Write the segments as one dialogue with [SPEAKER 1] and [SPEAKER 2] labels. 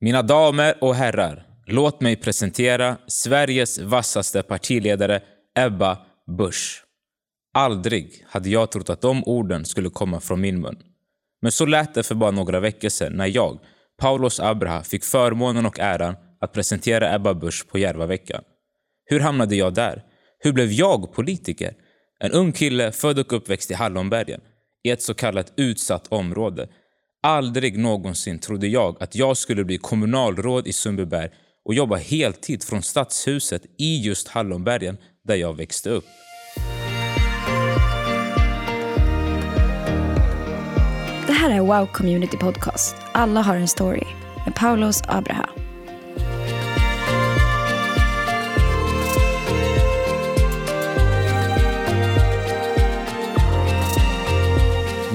[SPEAKER 1] Mina damer och herrar, låt mig presentera Sveriges vassaste partiledare Ebba Busch. Aldrig hade jag trott att de orden skulle komma från min mun. Men så lät det för bara några veckor sedan när jag, Paulos Abraha, fick förmånen och äran att presentera Ebba Busch på Järvaveckan. Hur hamnade jag där? Hur blev jag politiker? En ung kille född och uppväxt i Hallonbergen, i ett så kallat utsatt område. Aldrig någonsin trodde jag att jag skulle bli kommunalråd i Sundbyberg och jobba heltid från Stadshuset i just Hallonbergen där jag växte upp.
[SPEAKER 2] Det här är Wow Community Podcast. Alla har en story med Paulos Abraha.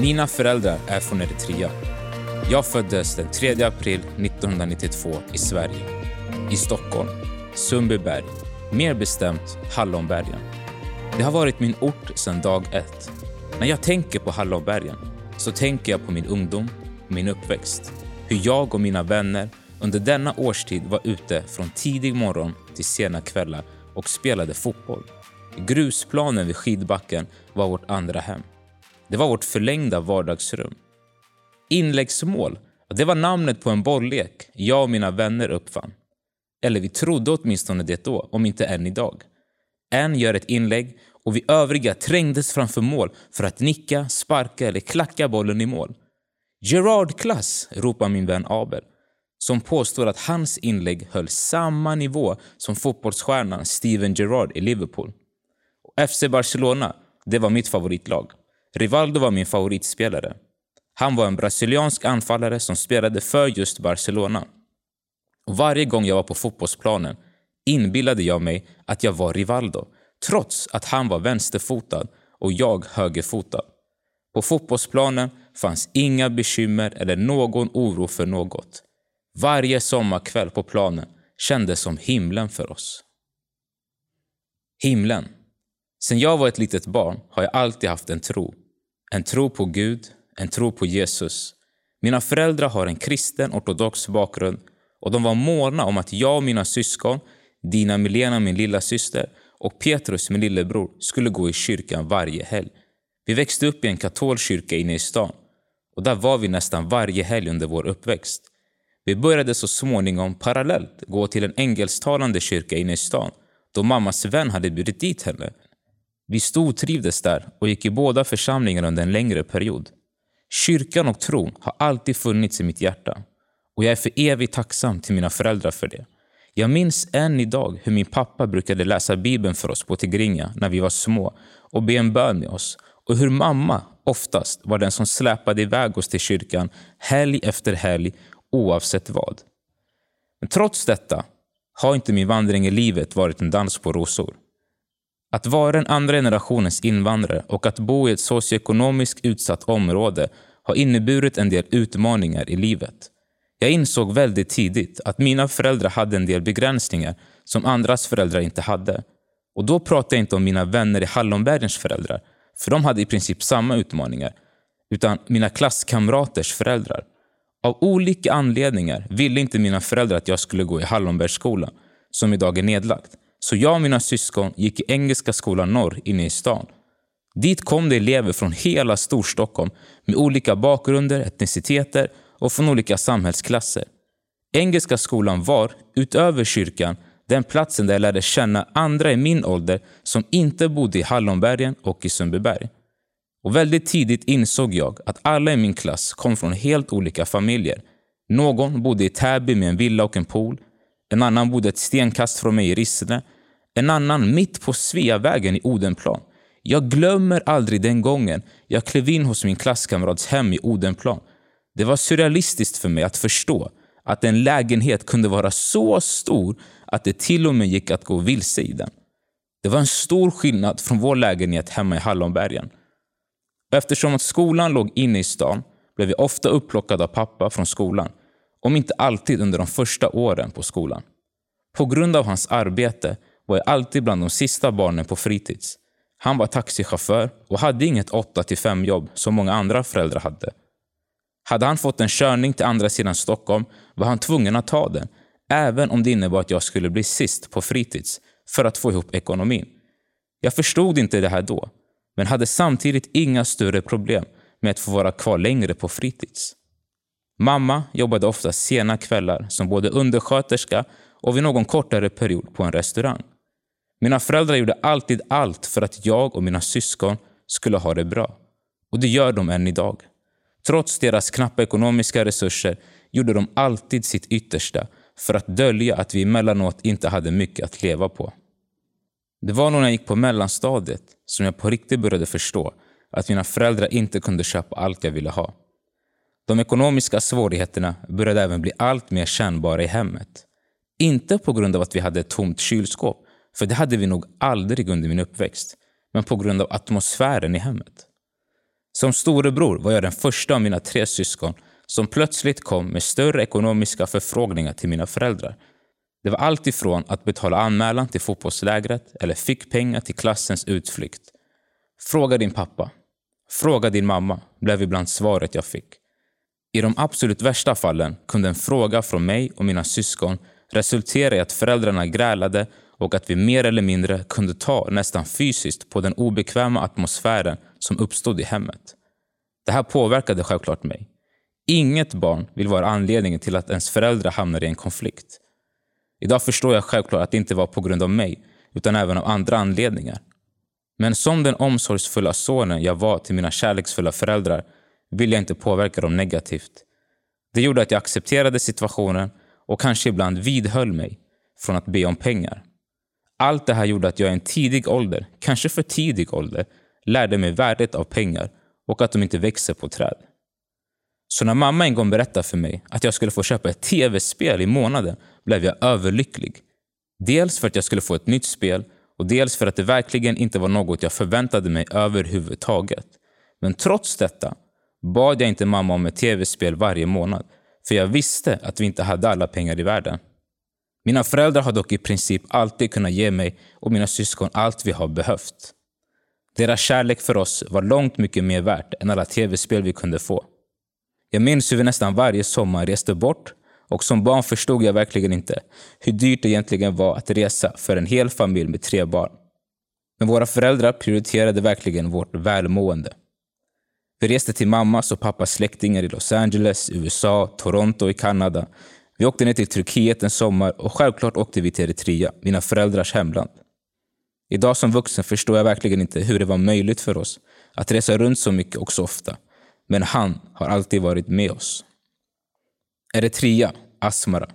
[SPEAKER 1] Mina föräldrar är från Eritrea. Jag föddes den 3 april 1992 i Sverige. I Stockholm, Sundbyberg, mer bestämt Hallonbergen. Det har varit min ort sedan dag ett. När jag tänker på Hallonbergen så tänker jag på min ungdom min uppväxt. Hur jag och mina vänner under denna årstid var ute från tidig morgon till sena kvällar och spelade fotboll. Grusplanen vid skidbacken var vårt andra hem. Det var vårt förlängda vardagsrum. Inläggsmål, det var namnet på en bolllek jag och mina vänner uppfann. Eller vi trodde åtminstone det då, om inte än idag. En gör ett inlägg och vi övriga trängdes framför mål för att nicka, sparka eller klacka bollen i mål. Gerard-klass, ropar min vän Abel som påstår att hans inlägg höll samma nivå som fotbollsstjärnan Steven Gerrard i Liverpool. FC Barcelona, det var mitt favoritlag. Rivaldo var min favoritspelare. Han var en brasiliansk anfallare som spelade för just Barcelona. Och varje gång jag var på fotbollsplanen inbillade jag mig att jag var Rivaldo trots att han var vänsterfotad och jag högerfotad. På fotbollsplanen fanns inga bekymmer eller någon oro för något. Varje sommarkväll på planen kändes som himlen för oss. Himlen. Sen jag var ett litet barn har jag alltid haft en tro. En tro på Gud, en tro på Jesus. Mina föräldrar har en kristen ortodox bakgrund och de var måna om att jag och mina syskon, Dina Milena, min lilla syster och Petrus, min lillebror, skulle gå i kyrkan varje helg. Vi växte upp i en katolsk kyrka inne i stan och där var vi nästan varje helg under vår uppväxt. Vi började så småningom parallellt gå till en engelsktalande kyrka inne i stan då mammas vän hade bjudit dit henne. Vi stortrivdes där och gick i båda församlingarna under en längre period. Kyrkan och tron har alltid funnits i mitt hjärta och jag är för evigt tacksam till mina föräldrar för det. Jag minns än idag hur min pappa brukade läsa Bibeln för oss på tigrinja när vi var små och be en bön med oss och hur mamma oftast var den som släpade iväg oss till kyrkan helg efter helg oavsett vad. Men trots detta har inte min vandring i livet varit en dans på rosor. Att vara en andra generationens invandrare och att bo i ett socioekonomiskt utsatt område har inneburit en del utmaningar i livet. Jag insåg väldigt tidigt att mina föräldrar hade en del begränsningar som andras föräldrar inte hade. Och då pratar jag inte om mina vänner i Hallonbergens föräldrar, för de hade i princip samma utmaningar, utan mina klasskamraters föräldrar. Av olika anledningar ville inte mina föräldrar att jag skulle gå i Hallonbergsskolan, som idag är nedlagt. Så jag och mina syskon gick i Engelska skolan norr inne i stan. Dit kom det elever från hela Storstockholm med olika bakgrunder, etniciteter och från olika samhällsklasser. Engelska skolan var, utöver kyrkan, den platsen där jag lärde känna andra i min ålder som inte bodde i Hallonbergen och i Sundbyberg. Och väldigt tidigt insåg jag att alla i min klass kom från helt olika familjer. Någon bodde i Täby med en villa och en pool. En annan bodde ett stenkast från mig i Rissne. En annan mitt på Sveavägen i Odenplan. Jag glömmer aldrig den gången jag klev in hos min klasskamrats hem i Odenplan. Det var surrealistiskt för mig att förstå att en lägenhet kunde vara så stor att det till och med gick att gå vilse i den. Det var en stor skillnad från vår lägenhet hemma i Hallonbergen. Eftersom att skolan låg inne i stan blev jag ofta upplockad av pappa från skolan, om inte alltid under de första åren på skolan. På grund av hans arbete var jag alltid bland de sista barnen på fritids. Han var taxichaufför och hade inget 8-5 jobb som många andra föräldrar hade. Hade han fått en körning till andra sidan Stockholm var han tvungen att ta den, även om det innebar att jag skulle bli sist på fritids för att få ihop ekonomin. Jag förstod inte det här då, men hade samtidigt inga större problem med att få vara kvar längre på fritids. Mamma jobbade ofta sena kvällar som både undersköterska och vid någon kortare period på en restaurang. Mina föräldrar gjorde alltid allt för att jag och mina syskon skulle ha det bra. Och det gör de än idag. Trots deras knappa ekonomiska resurser gjorde de alltid sitt yttersta för att dölja att vi emellanåt inte hade mycket att leva på. Det var nog när jag gick på mellanstadiet som jag på riktigt började förstå att mina föräldrar inte kunde köpa allt jag ville ha. De ekonomiska svårigheterna började även bli allt mer kännbara i hemmet. Inte på grund av att vi hade ett tomt kylskåp, för det hade vi nog aldrig under min uppväxt, men på grund av atmosfären i hemmet. Som storebror var jag den första av mina tre syskon som plötsligt kom med större ekonomiska förfrågningar till mina föräldrar. Det var allt ifrån att betala anmälan till fotbollslägret eller fick pengar till klassens utflykt. Fråga din pappa. Fråga din mamma, blev ibland svaret jag fick. I de absolut värsta fallen kunde en fråga från mig och mina syskon resultera i att föräldrarna grälade och att vi mer eller mindre kunde ta nästan fysiskt på den obekväma atmosfären som uppstod i hemmet. Det här påverkade självklart mig. Inget barn vill vara anledningen till att ens föräldrar hamnar i en konflikt. Idag förstår jag självklart att det inte var på grund av mig, utan även av andra anledningar. Men som den omsorgsfulla sonen jag var till mina kärleksfulla föräldrar vill jag inte påverka dem negativt. Det gjorde att jag accepterade situationen och kanske ibland vidhöll mig från att be om pengar. Allt det här gjorde att jag i en tidig ålder, kanske för tidig ålder, lärde mig värdet av pengar och att de inte växer på träd. Så när mamma en gång berättade för mig att jag skulle få köpa ett tv-spel i månaden blev jag överlycklig. Dels för att jag skulle få ett nytt spel och dels för att det verkligen inte var något jag förväntade mig överhuvudtaget. Men trots detta bad jag inte mamma om ett tv-spel varje månad för jag visste att vi inte hade alla pengar i världen. Mina föräldrar har dock i princip alltid kunnat ge mig och mina syskon allt vi har behövt. Deras kärlek för oss var långt mycket mer värt än alla tv-spel vi kunde få. Jag minns hur vi nästan varje sommar reste bort och som barn förstod jag verkligen inte hur dyrt det egentligen var att resa för en hel familj med tre barn. Men våra föräldrar prioriterade verkligen vårt välmående. Vi reste till mammas och pappas släktingar i Los Angeles, USA, Toronto i Kanada. Vi åkte ner till Turkiet en sommar och självklart åkte vi till Eritrea, mina föräldrars hemland. Idag som vuxen förstår jag verkligen inte hur det var möjligt för oss att resa runt så mycket och så ofta. Men han har alltid varit med oss. Eritrea, Asmara.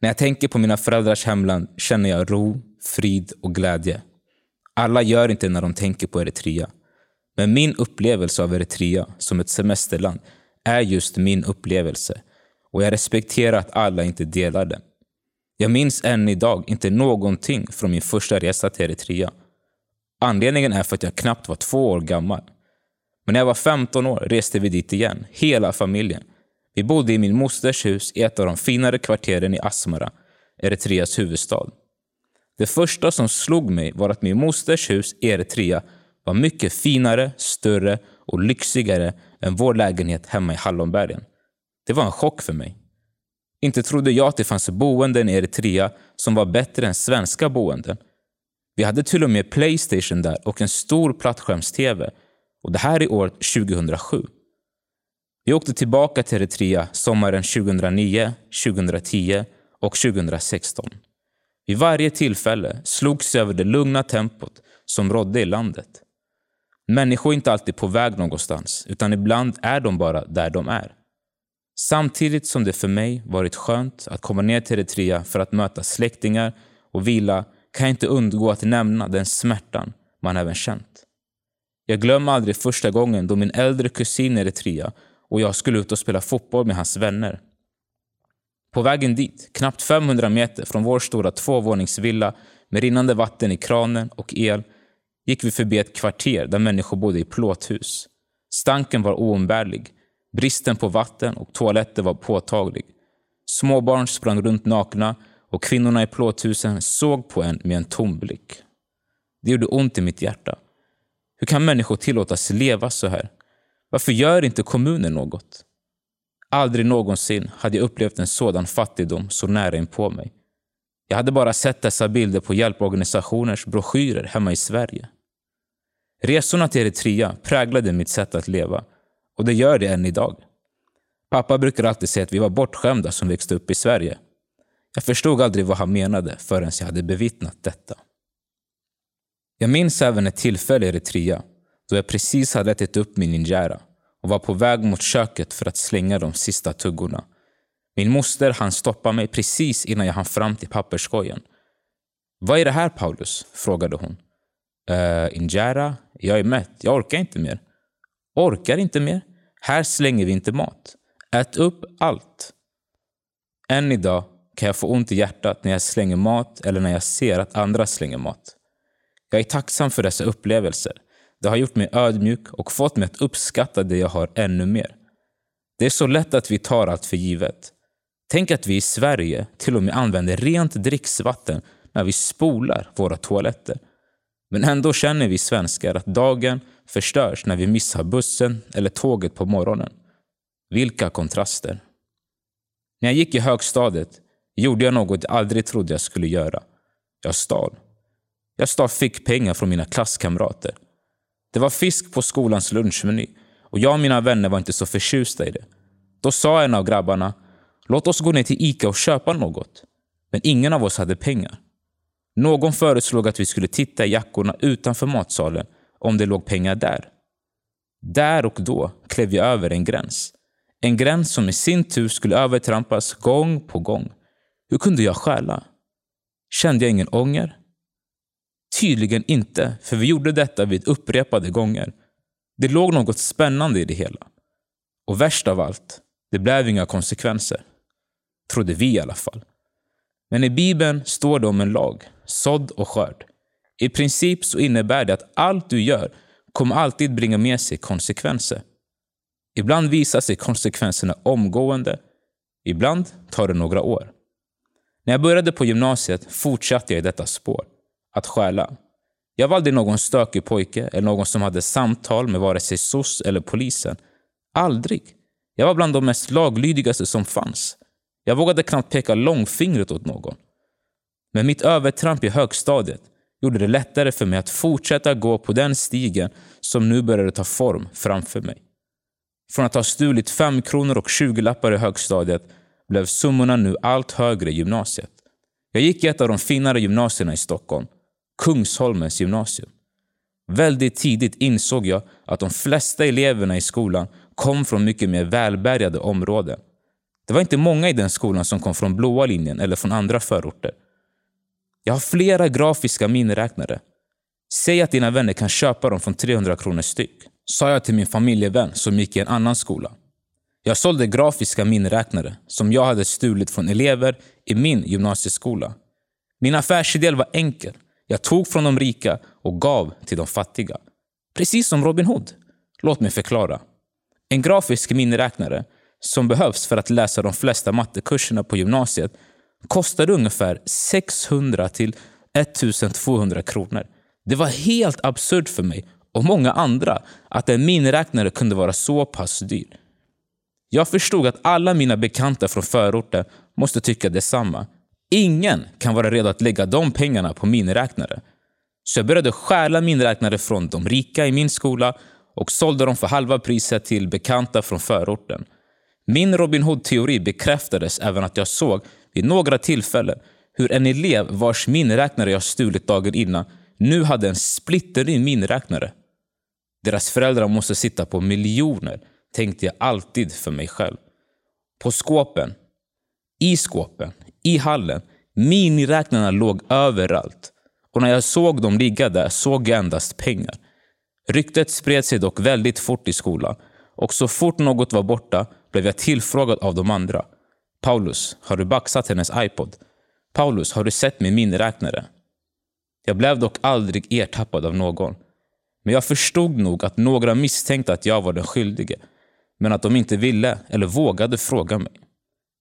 [SPEAKER 1] När jag tänker på mina föräldrars hemland känner jag ro, frid och glädje. Alla gör inte när de tänker på Eritrea. Men min upplevelse av Eritrea som ett semesterland är just min upplevelse och jag respekterar att alla inte delar den. Jag minns än idag inte någonting från min första resa till Eritrea. Anledningen är för att jag knappt var två år gammal. Men när jag var 15 år reste vi dit igen, hela familjen. Vi bodde i min mosters hus i ett av de finare kvarteren i Asmara, Eritreas huvudstad. Det första som slog mig var att min mosters hus i Eritrea var mycket finare, större och lyxigare än vår lägenhet hemma i Hallonbergen. Det var en chock för mig. Inte trodde jag att det fanns boenden i Eritrea som var bättre än svenska boenden. Vi hade till och med Playstation där och en stor plattskärms-TV. Och det här är år 2007. Vi åkte tillbaka till Eritrea sommaren 2009, 2010 och 2016. Vid varje tillfälle slogs jag över det lugna tempot som rådde i landet. Människor är inte alltid på väg någonstans, utan ibland är de bara där de är. Samtidigt som det för mig varit skönt att komma ner till Eritrea för att möta släktingar och vila kan jag inte undgå att nämna den smärtan man även känt. Jag glömmer aldrig första gången då min äldre kusin i Eritrea och jag skulle ut och spela fotboll med hans vänner. På vägen dit, knappt 500 meter från vår stora tvåvåningsvilla med rinnande vatten i kranen och el, gick vi förbi ett kvarter där människor bodde i plåthus. Stanken var oumbärlig Bristen på vatten och toaletter var påtaglig. Småbarn sprang runt nakna och kvinnorna i plåthusen såg på en med en tom blick. Det gjorde ont i mitt hjärta. Hur kan människor tillåtas leva så här? Varför gör inte kommunen något? Aldrig någonsin hade jag upplevt en sådan fattigdom så nära inpå mig. Jag hade bara sett dessa bilder på hjälporganisationers broschyrer hemma i Sverige. Resorna till Eritrea präglade mitt sätt att leva och det gör det än idag. Pappa brukar alltid säga att vi var bortskämda som växte upp i Sverige. Jag förstod aldrig vad han menade förrän jag hade bevittnat detta. Jag minns även ett tillfälle i Eritrea då jag precis hade ätit upp min injera och var på väg mot köket för att slänga de sista tuggorna. Min moster hann stoppa mig precis innan jag hann fram till papperskorgen. Vad är det här Paulus? frågade hon. Eh, uh, injera? Jag är mätt. Jag orkar inte mer. Orkar inte mer? Här slänger vi inte mat. Ät upp allt. Än idag kan jag få ont i hjärtat när jag slänger mat eller när jag ser att andra slänger mat. Jag är tacksam för dessa upplevelser. Det har gjort mig ödmjuk och fått mig att uppskatta det jag har ännu mer. Det är så lätt att vi tar allt för givet. Tänk att vi i Sverige till och med använder rent dricksvatten när vi spolar våra toaletter. Men ändå känner vi svenskar att dagen förstörs när vi missar bussen eller tåget på morgonen. Vilka kontraster. När jag gick i högstadiet gjorde jag något jag aldrig trodde jag skulle göra. Jag stal. Jag stal fickpengar från mina klasskamrater. Det var fisk på skolans lunchmeny och jag och mina vänner var inte så förtjusta i det. Då sa en av grabbarna, låt oss gå ner till Ica och köpa något. Men ingen av oss hade pengar. Någon föreslog att vi skulle titta i jackorna utanför matsalen om det låg pengar där. Där och då klev jag över en gräns. En gräns som i sin tur skulle övertrampas gång på gång. Hur kunde jag stjäla? Kände jag ingen ånger? Tydligen inte, för vi gjorde detta vid upprepade gånger. Det låg något spännande i det hela. Och värst av allt, det blev inga konsekvenser. Trodde vi i alla fall. Men i Bibeln står det om en lag, sådd och skörd. I princip så innebär det att allt du gör kommer alltid bringa med sig konsekvenser. Ibland visar sig konsekvenserna omgående, ibland tar det några år. När jag började på gymnasiet fortsatte jag i detta spår, att stjäla. Jag var aldrig någon stökig pojke eller någon som hade samtal med vare sig SOS eller polisen. Aldrig. Jag var bland de mest laglydigaste som fanns. Jag vågade knappt peka långfingret åt någon. Men mitt övertramp i högstadiet gjorde det lättare för mig att fortsätta gå på den stigen som nu började ta form framför mig. Från att ha stulit 5 kronor och 20 lappar i högstadiet blev summorna nu allt högre i gymnasiet. Jag gick i ett av de finare gymnasierna i Stockholm, Kungsholmens gymnasium. Väldigt tidigt insåg jag att de flesta eleverna i skolan kom från mycket mer välbärgade områden. Det var inte många i den skolan som kom från blåa linjen eller från andra förorter. Jag har flera grafiska miniräknare. Säg att dina vänner kan köpa dem från 300 kronor styck, sa jag till min familjevän som gick i en annan skola. Jag sålde grafiska miniräknare som jag hade stulit från elever i min gymnasieskola. Min affärsidé var enkel. Jag tog från de rika och gav till de fattiga. Precis som Robin Hood. Låt mig förklara. En grafisk miniräknare som behövs för att läsa de flesta mattekurserna på gymnasiet kostade ungefär 600 till 1200 kronor. Det var helt absurt för mig och många andra att en miniräknare kunde vara så pass dyr. Jag förstod att alla mina bekanta från förorten måste tycka detsamma. Ingen kan vara redo att lägga de pengarna på miniräknare. Så jag började stjäla miniräknare från de rika i min skola och sålde dem för halva priset till bekanta från förorten. Min Robin Hood-teori bekräftades även att jag såg vid några tillfällen hur en elev vars miniräknare jag stulit dagen innan nu hade en splitterny miniräknare. Deras föräldrar måste sitta på miljoner, tänkte jag alltid för mig själv. På skåpen, i skåpen, i hallen. Miniräknarna låg överallt. Och när jag såg dem ligga där såg jag endast pengar. Ryktet spred sig dock väldigt fort i skolan och så fort något var borta blev jag tillfrågad av de andra. Paulus, har du baxat hennes iPod? Paulus, har du sett min miniräknare? Jag blev dock aldrig ertappad av någon. Men jag förstod nog att några misstänkte att jag var den skyldige, men att de inte ville eller vågade fråga mig.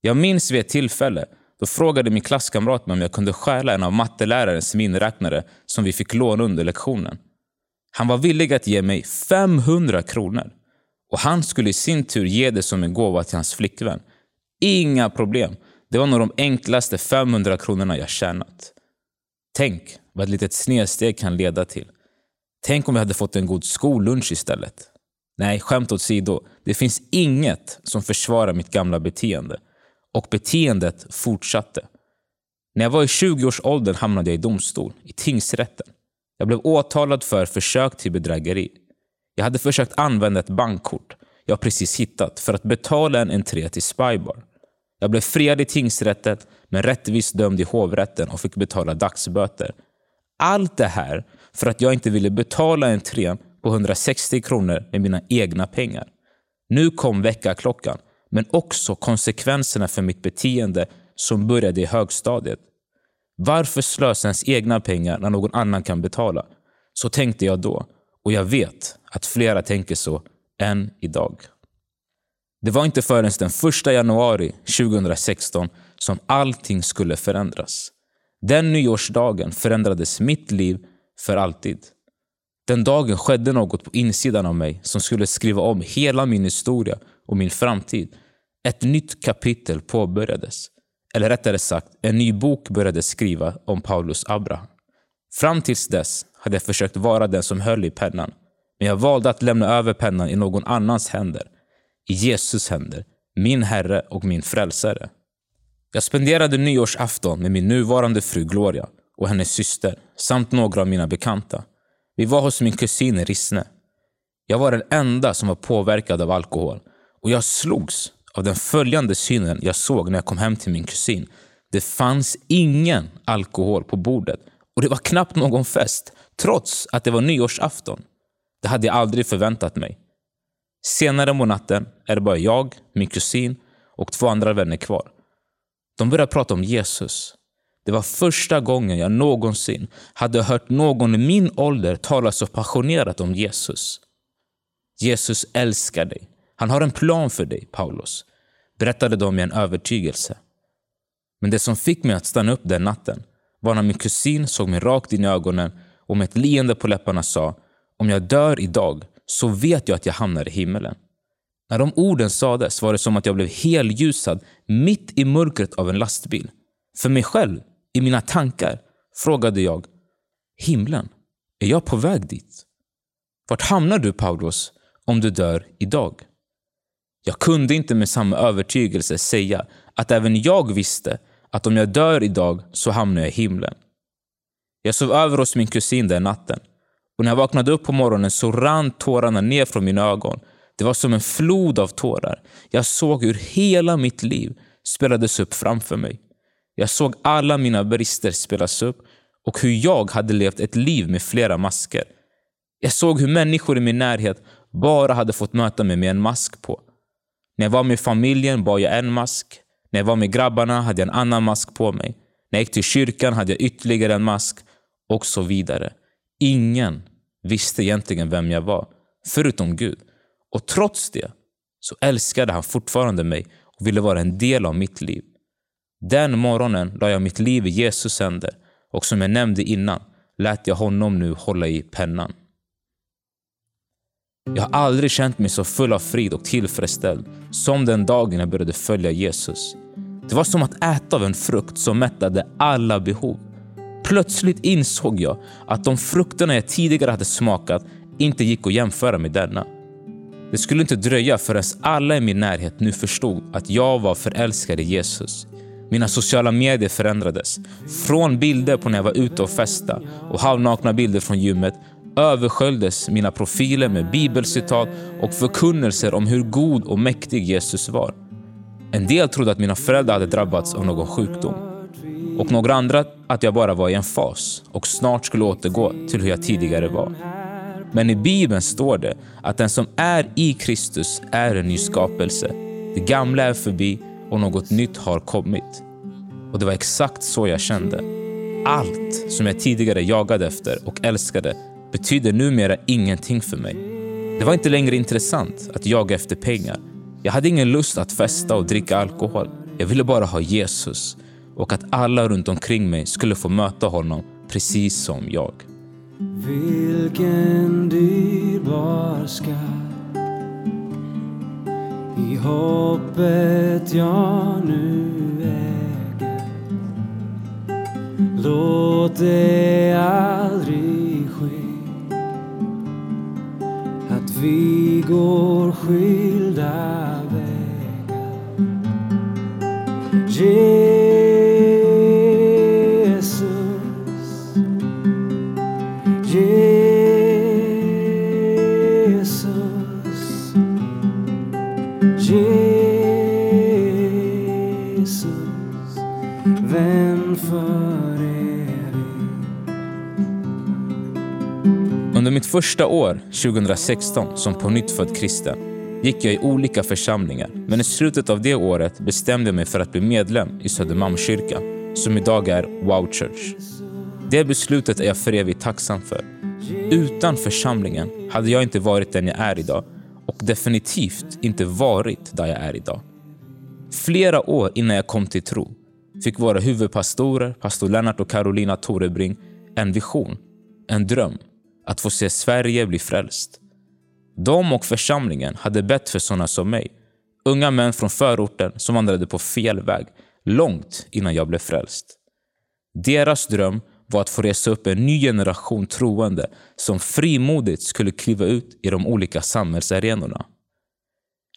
[SPEAKER 1] Jag minns vid ett tillfälle då frågade min klasskamrat mig om jag kunde stjäla en av mattelärarens miniräknare som vi fick låna under lektionen. Han var villig att ge mig 500 kronor. Och han skulle i sin tur ge det som en gåva till hans flickvän. Inga problem. Det var nog de enklaste 500 kronorna jag tjänat. Tänk vad ett litet snedsteg kan leda till. Tänk om vi hade fått en god skollunch istället. Nej, skämt åsido. Det finns inget som försvarar mitt gamla beteende. Och beteendet fortsatte. När jag var i 20-årsåldern hamnade jag i domstol, i tingsrätten. Jag blev åtalad för försök till bedrägeri. Jag hade försökt använda ett bankkort jag precis hittat för att betala en entré till Spybar. Jag blev friad i tingsrätten men rättvist dömd i hovrätten och fick betala dagsböter. Allt det här för att jag inte ville betala entrén på 160 kronor med mina egna pengar. Nu kom väckarklockan, men också konsekvenserna för mitt beteende som började i högstadiet. Varför slösa ens egna pengar när någon annan kan betala? Så tänkte jag då och jag vet att flera tänker så än idag. Det var inte förrän den 1 januari 2016 som allting skulle förändras. Den nyårsdagen förändrades mitt liv för alltid. Den dagen skedde något på insidan av mig som skulle skriva om hela min historia och min framtid. Ett nytt kapitel påbörjades. Eller rättare sagt, en ny bok började skriva om Paulus Abraham. Fram tills dess hade jag försökt vara den som höll i pennan. Men jag valde att lämna över pennan i någon annans händer. I Jesus händer. Min Herre och min Frälsare. Jag spenderade nyårsafton med min nuvarande fru Gloria och hennes syster samt några av mina bekanta. Vi var hos min kusin Rissne. Jag var den enda som var påverkad av alkohol och jag slogs av den följande synen jag såg när jag kom hem till min kusin. Det fanns ingen alkohol på bordet och det var knappt någon fest, trots att det var nyårsafton. Det hade jag aldrig förväntat mig. Senare på natten är det bara jag, min kusin och två andra vänner kvar. De börjar prata om Jesus. Det var första gången jag någonsin hade hört någon i min ålder tala så passionerat om Jesus. Jesus älskar dig. Han har en plan för dig, Paulus, berättade de med en övertygelse. Men det som fick mig att stanna upp den natten var när min kusin såg mig rakt in i ögonen och med ett leende på läpparna sa om jag dör idag så vet jag att jag hamnar i himmelen. När de orden sades var det som att jag blev helljusad mitt i mörkret av en lastbil. För mig själv, i mina tankar, frågade jag Himlen, är jag på väg dit? Vart hamnar du Paulus om du dör idag? Jag kunde inte med samma övertygelse säga att även jag visste att om jag dör idag så hamnar jag i himlen. Jag sov över hos min kusin den natten och när jag vaknade upp på morgonen så rann tårarna ner från mina ögon. Det var som en flod av tårar. Jag såg hur hela mitt liv spelades upp framför mig. Jag såg alla mina brister spelas upp och hur jag hade levt ett liv med flera masker. Jag såg hur människor i min närhet bara hade fått möta mig med en mask på. När jag var med familjen bar jag en mask. När jag var med grabbarna hade jag en annan mask på mig. När jag gick till kyrkan hade jag ytterligare en mask och så vidare. Ingen visste egentligen vem jag var, förutom Gud. Och trots det så älskade han fortfarande mig och ville vara en del av mitt liv. Den morgonen la jag mitt liv i Jesus händer och som jag nämnde innan lät jag honom nu hålla i pennan. Jag har aldrig känt mig så full av frid och tillfredsställd som den dagen jag började följa Jesus. Det var som att äta av en frukt som mättade alla behov. Plötsligt insåg jag att de frukterna jag tidigare hade smakat inte gick att jämföra med denna. Det skulle inte dröja förrän alla i min närhet nu förstod att jag var förälskad i Jesus. Mina sociala medier förändrades. Från bilder på när jag var ute och festa och halvnakna bilder från gymmet översköljdes mina profiler med bibelcitat och förkunnelser om hur god och mäktig Jesus var. En del trodde att mina föräldrar hade drabbats av någon sjukdom och några andra att jag bara var i en fas och snart skulle återgå till hur jag tidigare var. Men i Bibeln står det att den som är i Kristus är en ny skapelse. Det gamla är förbi och något nytt har kommit. Och det var exakt så jag kände. Allt som jag tidigare jagade efter och älskade betyder numera ingenting för mig. Det var inte längre intressant att jaga efter pengar. Jag hade ingen lust att festa och dricka alkohol. Jag ville bara ha Jesus och att alla runt omkring mig skulle få möta honom precis som jag. Vilken dyrbar skatt
[SPEAKER 3] i hoppet jag nu äger. Låt det aldrig ske att vi går skilda vägar. Jesus, Jesus, Jesus, vän för evigt.
[SPEAKER 1] Under mitt första år, 2016, som på nytt född kristen gick jag i olika församlingar men i slutet av det året bestämde jag mig för att bli medlem i Södermalmskyrkan som idag är Wow Church. Det beslutet är jag för evigt tacksam för. Utan församlingen hade jag inte varit den jag är idag och definitivt inte varit där jag är idag. Flera år innan jag kom till tro fick våra huvudpastorer, pastor Lennart och Carolina Torebring, en vision, en dröm att få se Sverige bli frälst. De och församlingen hade bett för sådana som mig, unga män från förorten som vandrade på fel väg, långt innan jag blev frälst. Deras dröm var att få resa upp en ny generation troende som frimodigt skulle kliva ut i de olika samhällsarenorna.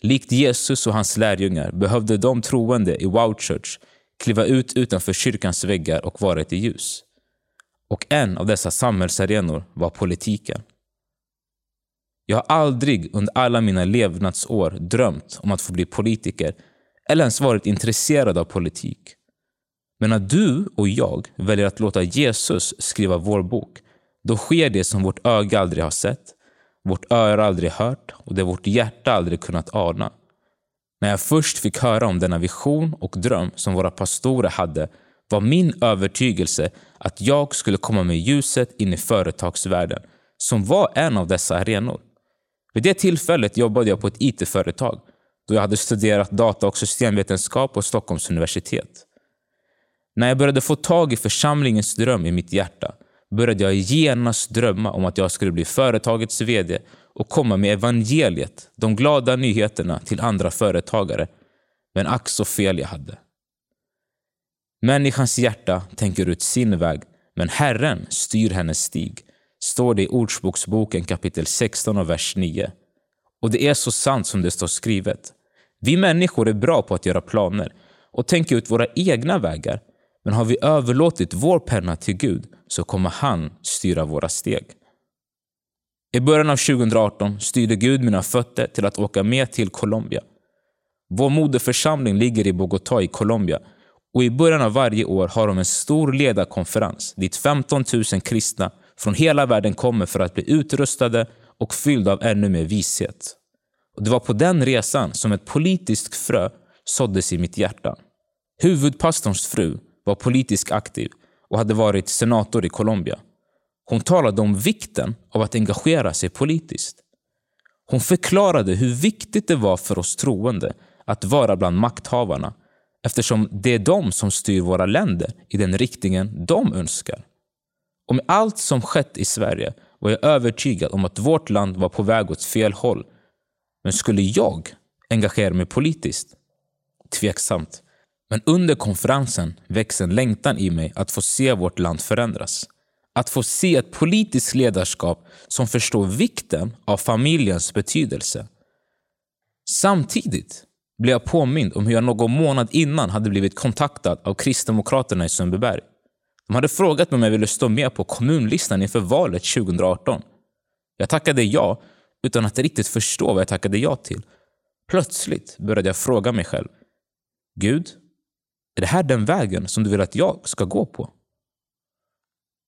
[SPEAKER 1] Likt Jesus och hans lärjungar behövde de troende i Wow Church kliva ut utanför kyrkans väggar och vara ett ljus. Och en av dessa samhällsarenor var politiken. Jag har aldrig under alla mina levnadsår drömt om att få bli politiker eller ens varit intresserad av politik. Men när du och jag väljer att låta Jesus skriva vår bok, då sker det som vårt öga aldrig har sett, vårt öra aldrig hört och det vårt hjärta aldrig kunnat ana. När jag först fick höra om denna vision och dröm som våra pastorer hade var min övertygelse att jag skulle komma med ljuset in i företagsvärlden som var en av dessa arenor. Vid det tillfället jobbade jag på ett IT-företag då jag hade studerat data och systemvetenskap på Stockholms universitet. När jag började få tag i församlingens dröm i mitt hjärta började jag genast drömma om att jag skulle bli företagets VD och komma med evangeliet, de glada nyheterna till andra företagare. Men ack så fel jag hade. Människans hjärta tänker ut sin väg, men Herren styr hennes stig, står det i Ordspråksboken kapitel 16 och vers 9. Och det är så sant som det står skrivet. Vi människor är bra på att göra planer och tänka ut våra egna vägar, men har vi överlåtit vår penna till Gud så kommer han styra våra steg. I början av 2018 styrde Gud mina fötter till att åka med till Colombia. Vår moderförsamling ligger i Bogotá i Colombia och i början av varje år har de en stor ledarkonferens dit 15 000 kristna från hela världen kommer för att bli utrustade och fyllda av ännu mer vishet. Och det var på den resan som ett politiskt frö såddes i mitt hjärta. Huvudpastorns fru var politiskt aktiv och hade varit senator i Colombia. Hon talade om vikten av att engagera sig politiskt. Hon förklarade hur viktigt det var för oss troende att vara bland makthavarna eftersom det är de som styr våra länder i den riktningen de önskar. Och med allt som skett i Sverige var jag övertygad om att vårt land var på väg åt fel håll. Men skulle jag engagera mig politiskt? Tveksamt. Men under konferensen växte en längtan i mig att få se vårt land förändras. Att få se ett politiskt ledarskap som förstår vikten av familjens betydelse. Samtidigt blev jag påmind om hur jag någon månad innan hade blivit kontaktad av Kristdemokraterna i Sundbyberg. De hade frågat mig om jag ville stå med på kommunlistan inför valet 2018. Jag tackade ja, utan att riktigt förstå vad jag tackade ja till. Plötsligt började jag fråga mig själv. Gud, är det här den vägen som du vill att jag ska gå på?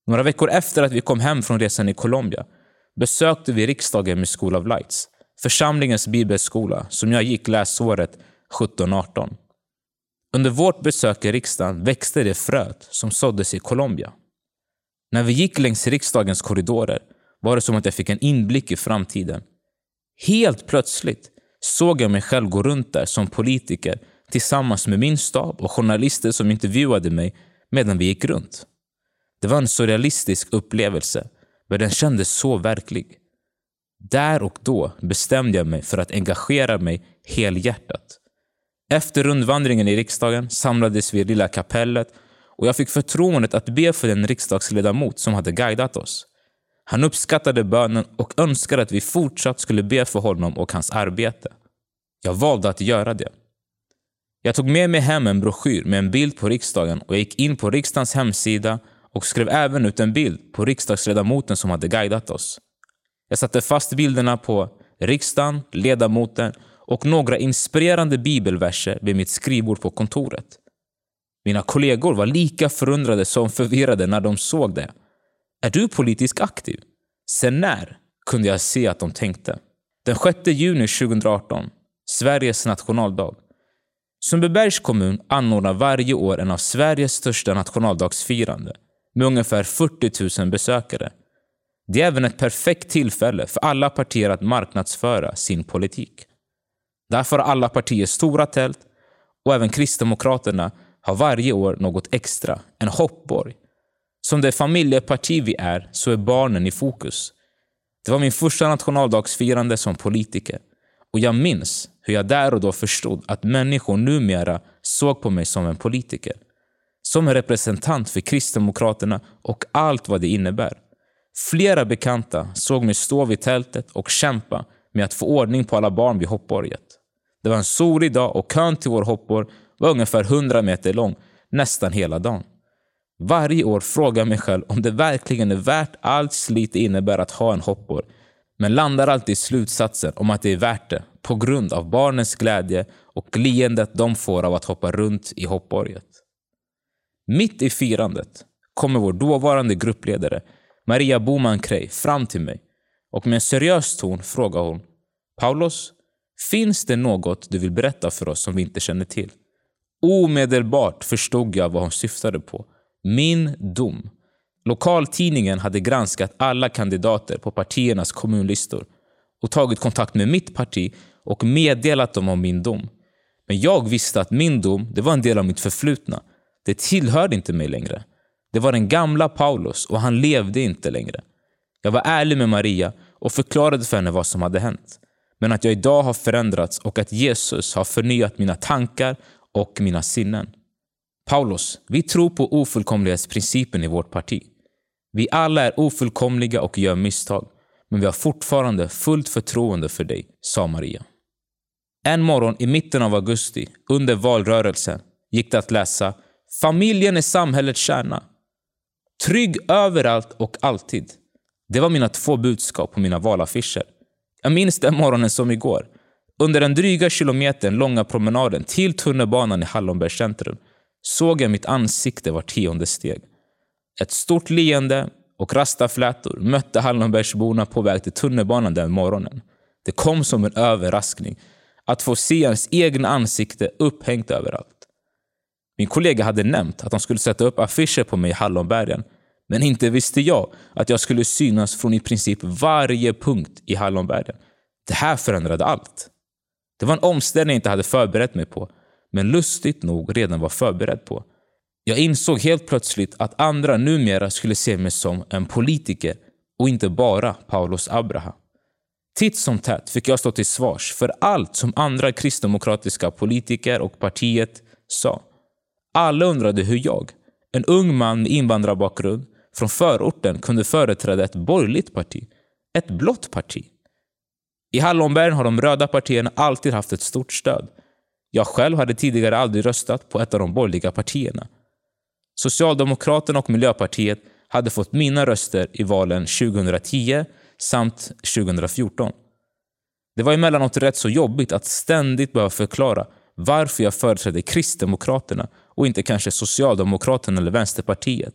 [SPEAKER 1] Några veckor efter att vi kom hem från resan i Colombia besökte vi riksdagen med School of Lights, församlingens bibelskola som jag gick läsåret 17-18. Under vårt besök i riksdagen växte det fröet som såddes i Colombia. När vi gick längs riksdagens korridorer var det som att jag fick en inblick i framtiden. Helt plötsligt såg jag mig själv gå runt där som politiker tillsammans med min stab och journalister som intervjuade mig medan vi gick runt. Det var en surrealistisk upplevelse, men den kändes så verklig. Där och då bestämde jag mig för att engagera mig helhjärtat. Efter rundvandringen i riksdagen samlades vi i Lilla kapellet och jag fick förtroendet att be för den riksdagsledamot som hade guidat oss. Han uppskattade bönen och önskade att vi fortsatt skulle be för honom och hans arbete. Jag valde att göra det. Jag tog med mig hem en broschyr med en bild på riksdagen och jag gick in på riksdagens hemsida och skrev även ut en bild på riksdagsledamoten som hade guidat oss. Jag satte fast bilderna på riksdagen, ledamoten och några inspirerande bibelverser vid mitt skrivbord på kontoret. Mina kollegor var lika förundrade som förvirrade när de såg det. Är du politiskt aktiv? Sen när? kunde jag se att de tänkte. Den 6 juni 2018, Sveriges nationaldag. Sundbybergs kommun anordnar varje år en av Sveriges största nationaldagsfirande med ungefär 40 000 besökare. Det är även ett perfekt tillfälle för alla partier att marknadsföra sin politik. Därför har alla partier stora tält och även Kristdemokraterna har varje år något extra, en hoppborg. Som det familjeparti vi är så är barnen i fokus. Det var min första nationaldagsfirande som politiker och jag minns hur jag där och då förstod att människor numera såg på mig som en politiker. Som en representant för Kristdemokraterna och allt vad det innebär. Flera bekanta såg mig stå vid tältet och kämpa med att få ordning på alla barn vid hoppborget. Det var en solig dag och kön till vår hoppborg var ungefär 100 meter lång nästan hela dagen. Varje år frågar jag mig själv om det verkligen är värt allt slit det innebär att ha en hoppborg. Men landar alltid i slutsatsen om att det är värt det på grund av barnens glädje och leendet de får av att hoppa runt i hoppborget. Mitt i firandet kommer vår dåvarande gruppledare Maria Boman Krey fram till mig och med en seriös ton frågar hon Paulos, finns det något du vill berätta för oss som vi inte känner till? Omedelbart förstod jag vad hon syftade på. Min dom. Lokaltidningen hade granskat alla kandidater på partiernas kommunlistor och tagit kontakt med mitt parti och meddelat dem om min dom. Men jag visste att min dom det var en del av mitt förflutna. Det tillhörde inte mig längre. Det var den gamla Paulus och han levde inte längre. Jag var ärlig med Maria och förklarade för henne vad som hade hänt. Men att jag idag har förändrats och att Jesus har förnyat mina tankar och mina sinnen. Paulus, vi tror på ofullkomlighetsprincipen i vårt parti. Vi alla är ofullkomliga och gör misstag, men vi har fortfarande fullt förtroende för dig, sa Maria. En morgon i mitten av augusti, under valrörelsen, gick det att läsa “Familjen är samhällets kärna”. Trygg överallt och alltid. Det var mina två budskap på mina valaffischer. Jag minns den morgonen som igår. Under den dryga kilometern långa promenaden till tunnelbanan i Hallonbergs centrum såg jag mitt ansikte var tionde steg. Ett stort leende och rastaflätor mötte Hallonbergsborna på väg till tunnelbanan den morgonen. Det kom som en överraskning att få se hans egna ansikte upphängt överallt. Min kollega hade nämnt att de skulle sätta upp affischer på mig i Hallonbergen. Men inte visste jag att jag skulle synas från i princip varje punkt i Hallonbergen. Det här förändrade allt. Det var en omställning jag inte hade förberett mig på, men lustigt nog redan var förberedd på. Jag insåg helt plötsligt att andra numera skulle se mig som en politiker och inte bara Paulus Abraha. Titt som tätt fick jag stå till svars för allt som andra kristdemokratiska politiker och partiet sa. Alla undrade hur jag, en ung man med invandrarbakgrund från förorten, kunde företräda ett borgerligt parti. Ett blått parti. I Hallonbergen har de röda partierna alltid haft ett stort stöd. Jag själv hade tidigare aldrig röstat på ett av de borgerliga partierna. Socialdemokraterna och Miljöpartiet hade fått mina röster i valen 2010 samt 2014. Det var emellanåt rätt så jobbigt att ständigt behöva förklara varför jag företrädde Kristdemokraterna och inte kanske Socialdemokraterna eller Vänsterpartiet.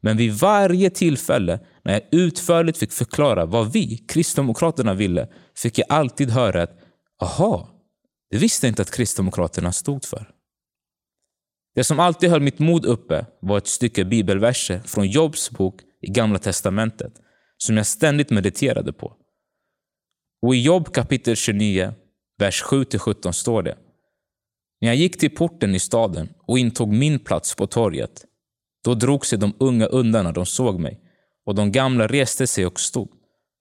[SPEAKER 1] Men vid varje tillfälle när jag utförligt fick förklara vad vi, Kristdemokraterna, ville fick jag alltid höra att “aha, det visste jag inte att Kristdemokraterna stod för”. Det som alltid höll mitt mod uppe var ett stycke bibelverser från Jobs bok i Gamla Testamentet som jag ständigt mediterade på. Och i Jobb kapitel 29, vers 7-17 står det När jag gick till porten i staden och intog min plats på torget, då drog sig de unga undan när de såg mig och de gamla reste sig och stod.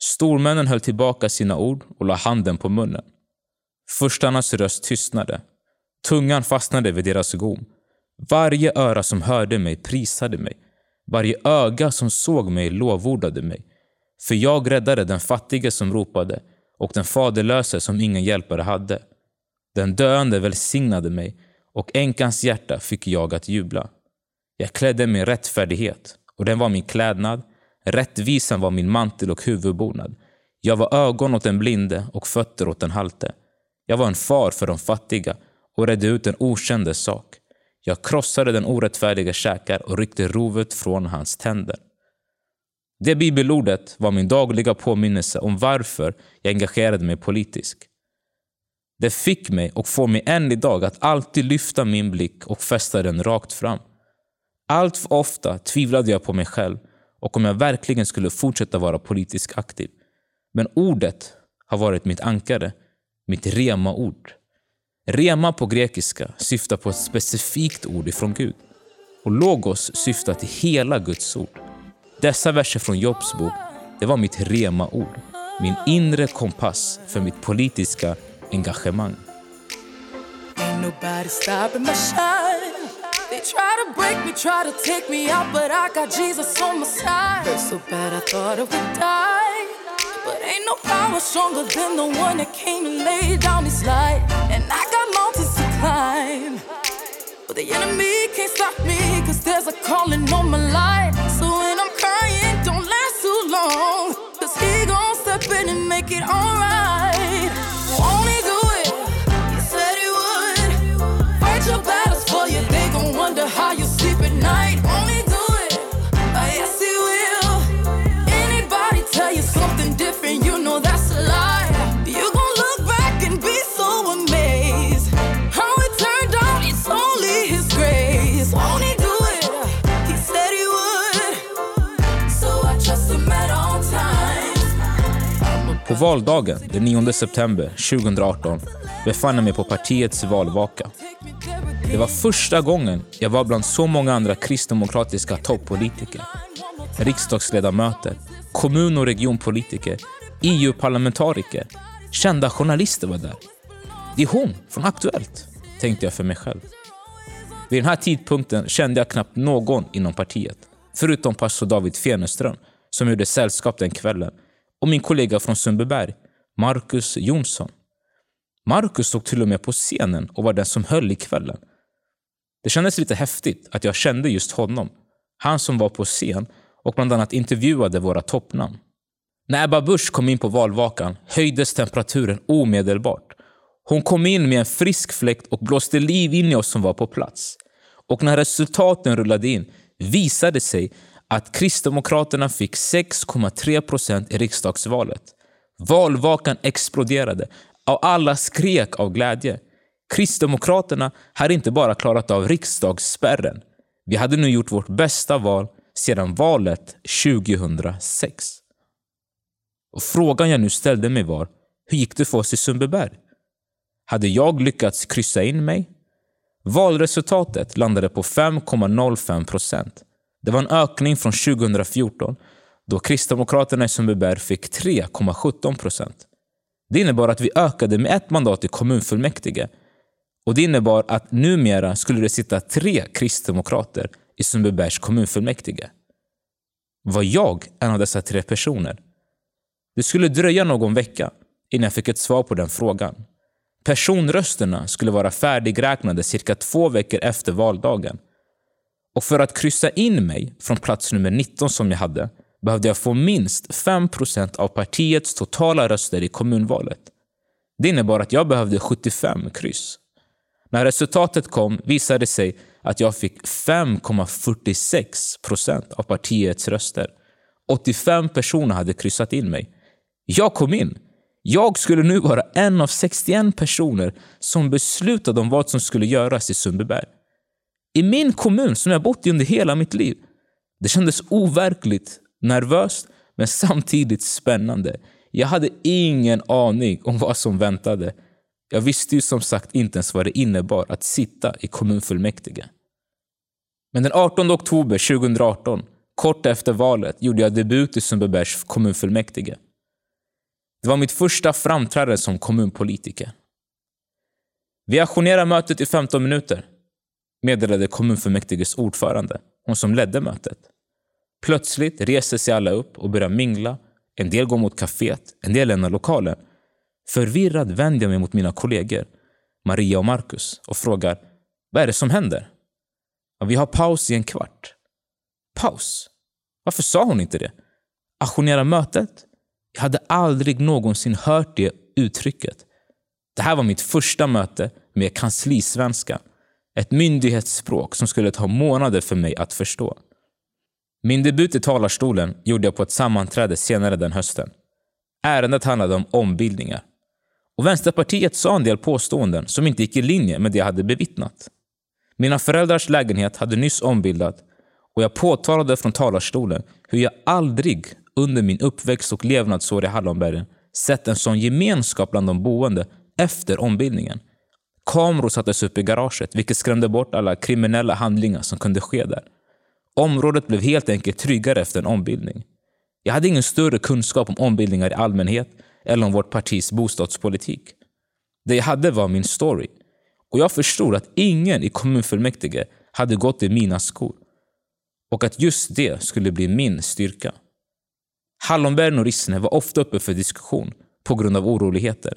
[SPEAKER 1] Stormännen höll tillbaka sina ord och la handen på munnen. Förstarnas röst tystnade. Tungan fastnade vid deras gom. Varje öra som hörde mig prisade mig. Varje öga som såg mig lovordade mig. För jag räddade den fattige som ropade och den faderlöse som ingen hjälpare hade. Den döende välsignade mig och änkans hjärta fick jag att jubla. Jag klädde mig i rättfärdighet och den var min klädnad. Rättvisan var min mantel och huvudbonad. Jag var ögon åt den blinde och fötter åt den halte. Jag var en far för de fattiga och redde ut en okändes sak. Jag krossade den orättfärdiga käkar och ryckte rovet från hans tänder. Det bibelordet var min dagliga påminnelse om varför jag engagerade mig politiskt. Det fick mig och får mig än idag att alltid lyfta min blick och fästa den rakt fram. Allt för ofta tvivlade jag på mig själv och om jag verkligen skulle fortsätta vara politiskt aktiv. Men ordet har varit mitt ankare, mitt rema-ord. Rema på grekiska syftar på ett specifikt ord ifrån Gud och logos syftar till hela Guds ord. Dessa verser från Jobs bok, det var mitt rema-ord, min inre kompass för mitt politiska engagemang.
[SPEAKER 4] They try to break me, try to take me out, but I got Jesus on my side. Hurt so bad I thought I would die. But ain't no power stronger than the one that came and laid down his life. And I got mountains to climb. But the enemy can't stop me, cause there's a calling on my life. So when I'm crying, don't last too long. Cause he gon' step in and make it alright.
[SPEAKER 1] Valdagen den 9 september 2018 befann jag mig på partiets valvaka. Det var första gången jag var bland så många andra kristdemokratiska toppolitiker. Riksdagsledamöter, kommun och regionpolitiker, EU-parlamentariker, kända journalister var där. Det är hon från Aktuellt, tänkte jag för mig själv. Vid den här tidpunkten kände jag knappt någon inom partiet. Förutom pastor David Feneström som gjorde sällskap den kvällen och min kollega från Sundbyberg, Marcus Jonsson. Marcus stod till och med på scenen och var den som höll i kvällen. Det kändes lite häftigt att jag kände just honom. Han som var på scen och bland annat intervjuade våra toppnamn. När Ebba Busch kom in på valvakan höjdes temperaturen omedelbart. Hon kom in med en frisk fläkt och blåste liv in i oss som var på plats. Och när resultaten rullade in visade det sig att Kristdemokraterna fick 6,3 procent i riksdagsvalet. Valvakan exploderade och alla skrek av glädje. Kristdemokraterna hade inte bara klarat av riksdagsspärren. Vi hade nu gjort vårt bästa val sedan valet 2006. Och frågan jag nu ställde mig var, hur gick det för oss i Sundbyberg? Hade jag lyckats kryssa in mig? Valresultatet landade på 5,05 procent. Det var en ökning från 2014 då Kristdemokraterna i Sundbyberg fick 3,17 procent. Det innebar att vi ökade med ett mandat i kommunfullmäktige och det innebar att numera skulle det sitta tre kristdemokrater i Sundbybergs kommunfullmäktige. Var jag en av dessa tre personer? Det skulle dröja någon vecka innan jag fick ett svar på den frågan. Personrösterna skulle vara färdigräknade cirka två veckor efter valdagen. Och för att kryssa in mig från plats nummer 19 som jag hade behövde jag få minst 5% av partiets totala röster i kommunvalet. Det innebar att jag behövde 75 kryss. När resultatet kom visade det sig att jag fick 5,46 procent av partiets röster. 85 personer hade kryssat in mig. Jag kom in. Jag skulle nu vara en av 61 personer som beslutade om vad som skulle göras i Sundbyberg. I min kommun som jag bott i under hela mitt liv. Det kändes overkligt, nervöst men samtidigt spännande. Jag hade ingen aning om vad som väntade. Jag visste ju som sagt inte ens vad det innebar att sitta i kommunfullmäktige. Men den 18 oktober 2018, kort efter valet, gjorde jag debut i Sundbybergs kommunfullmäktige. Det var mitt första framträdande som kommunpolitiker. Vi ajournerar mötet i 15 minuter, meddelade kommunfullmäktiges ordförande, hon som ledde mötet. Plötsligt reser sig alla upp och börjar mingla. En del går mot kaféet, en del lämnar lokalen. Förvirrad vänder jag mig mot mina kollegor, Maria och Marcus, och frågar vad är det som händer? Ja, vi har paus i en kvart. Paus? Varför sa hon inte det? Aktionera mötet? Jag hade aldrig någonsin hört det uttrycket. Det här var mitt första möte med kanslisvenska. Ett myndighetsspråk som skulle ta månader för mig att förstå. Min debut i talarstolen gjorde jag på ett sammanträde senare den hösten. Ärendet handlade om ombildningar. Och Vänsterpartiet sa en del påståenden som inte gick i linje med det jag hade bevittnat. Mina föräldrars lägenhet hade nyss ombildat och jag påtalade från talarstolen hur jag aldrig under min uppväxt och levnadsår i Hallonbergen sett en sån gemenskap bland de boende efter ombildningen. Kameror sattes upp i garaget, vilket skrämde bort alla kriminella handlingar som kunde ske där. Området blev helt enkelt tryggare efter en ombildning. Jag hade ingen större kunskap om ombildningar i allmänhet eller om vårt partis bostadspolitik. Det jag hade var min story. Och jag förstod att ingen i kommunfullmäktige hade gått i mina skor. Och att just det skulle bli min styrka. Hallonbergen och Rissne var ofta uppe för diskussion på grund av oroligheter.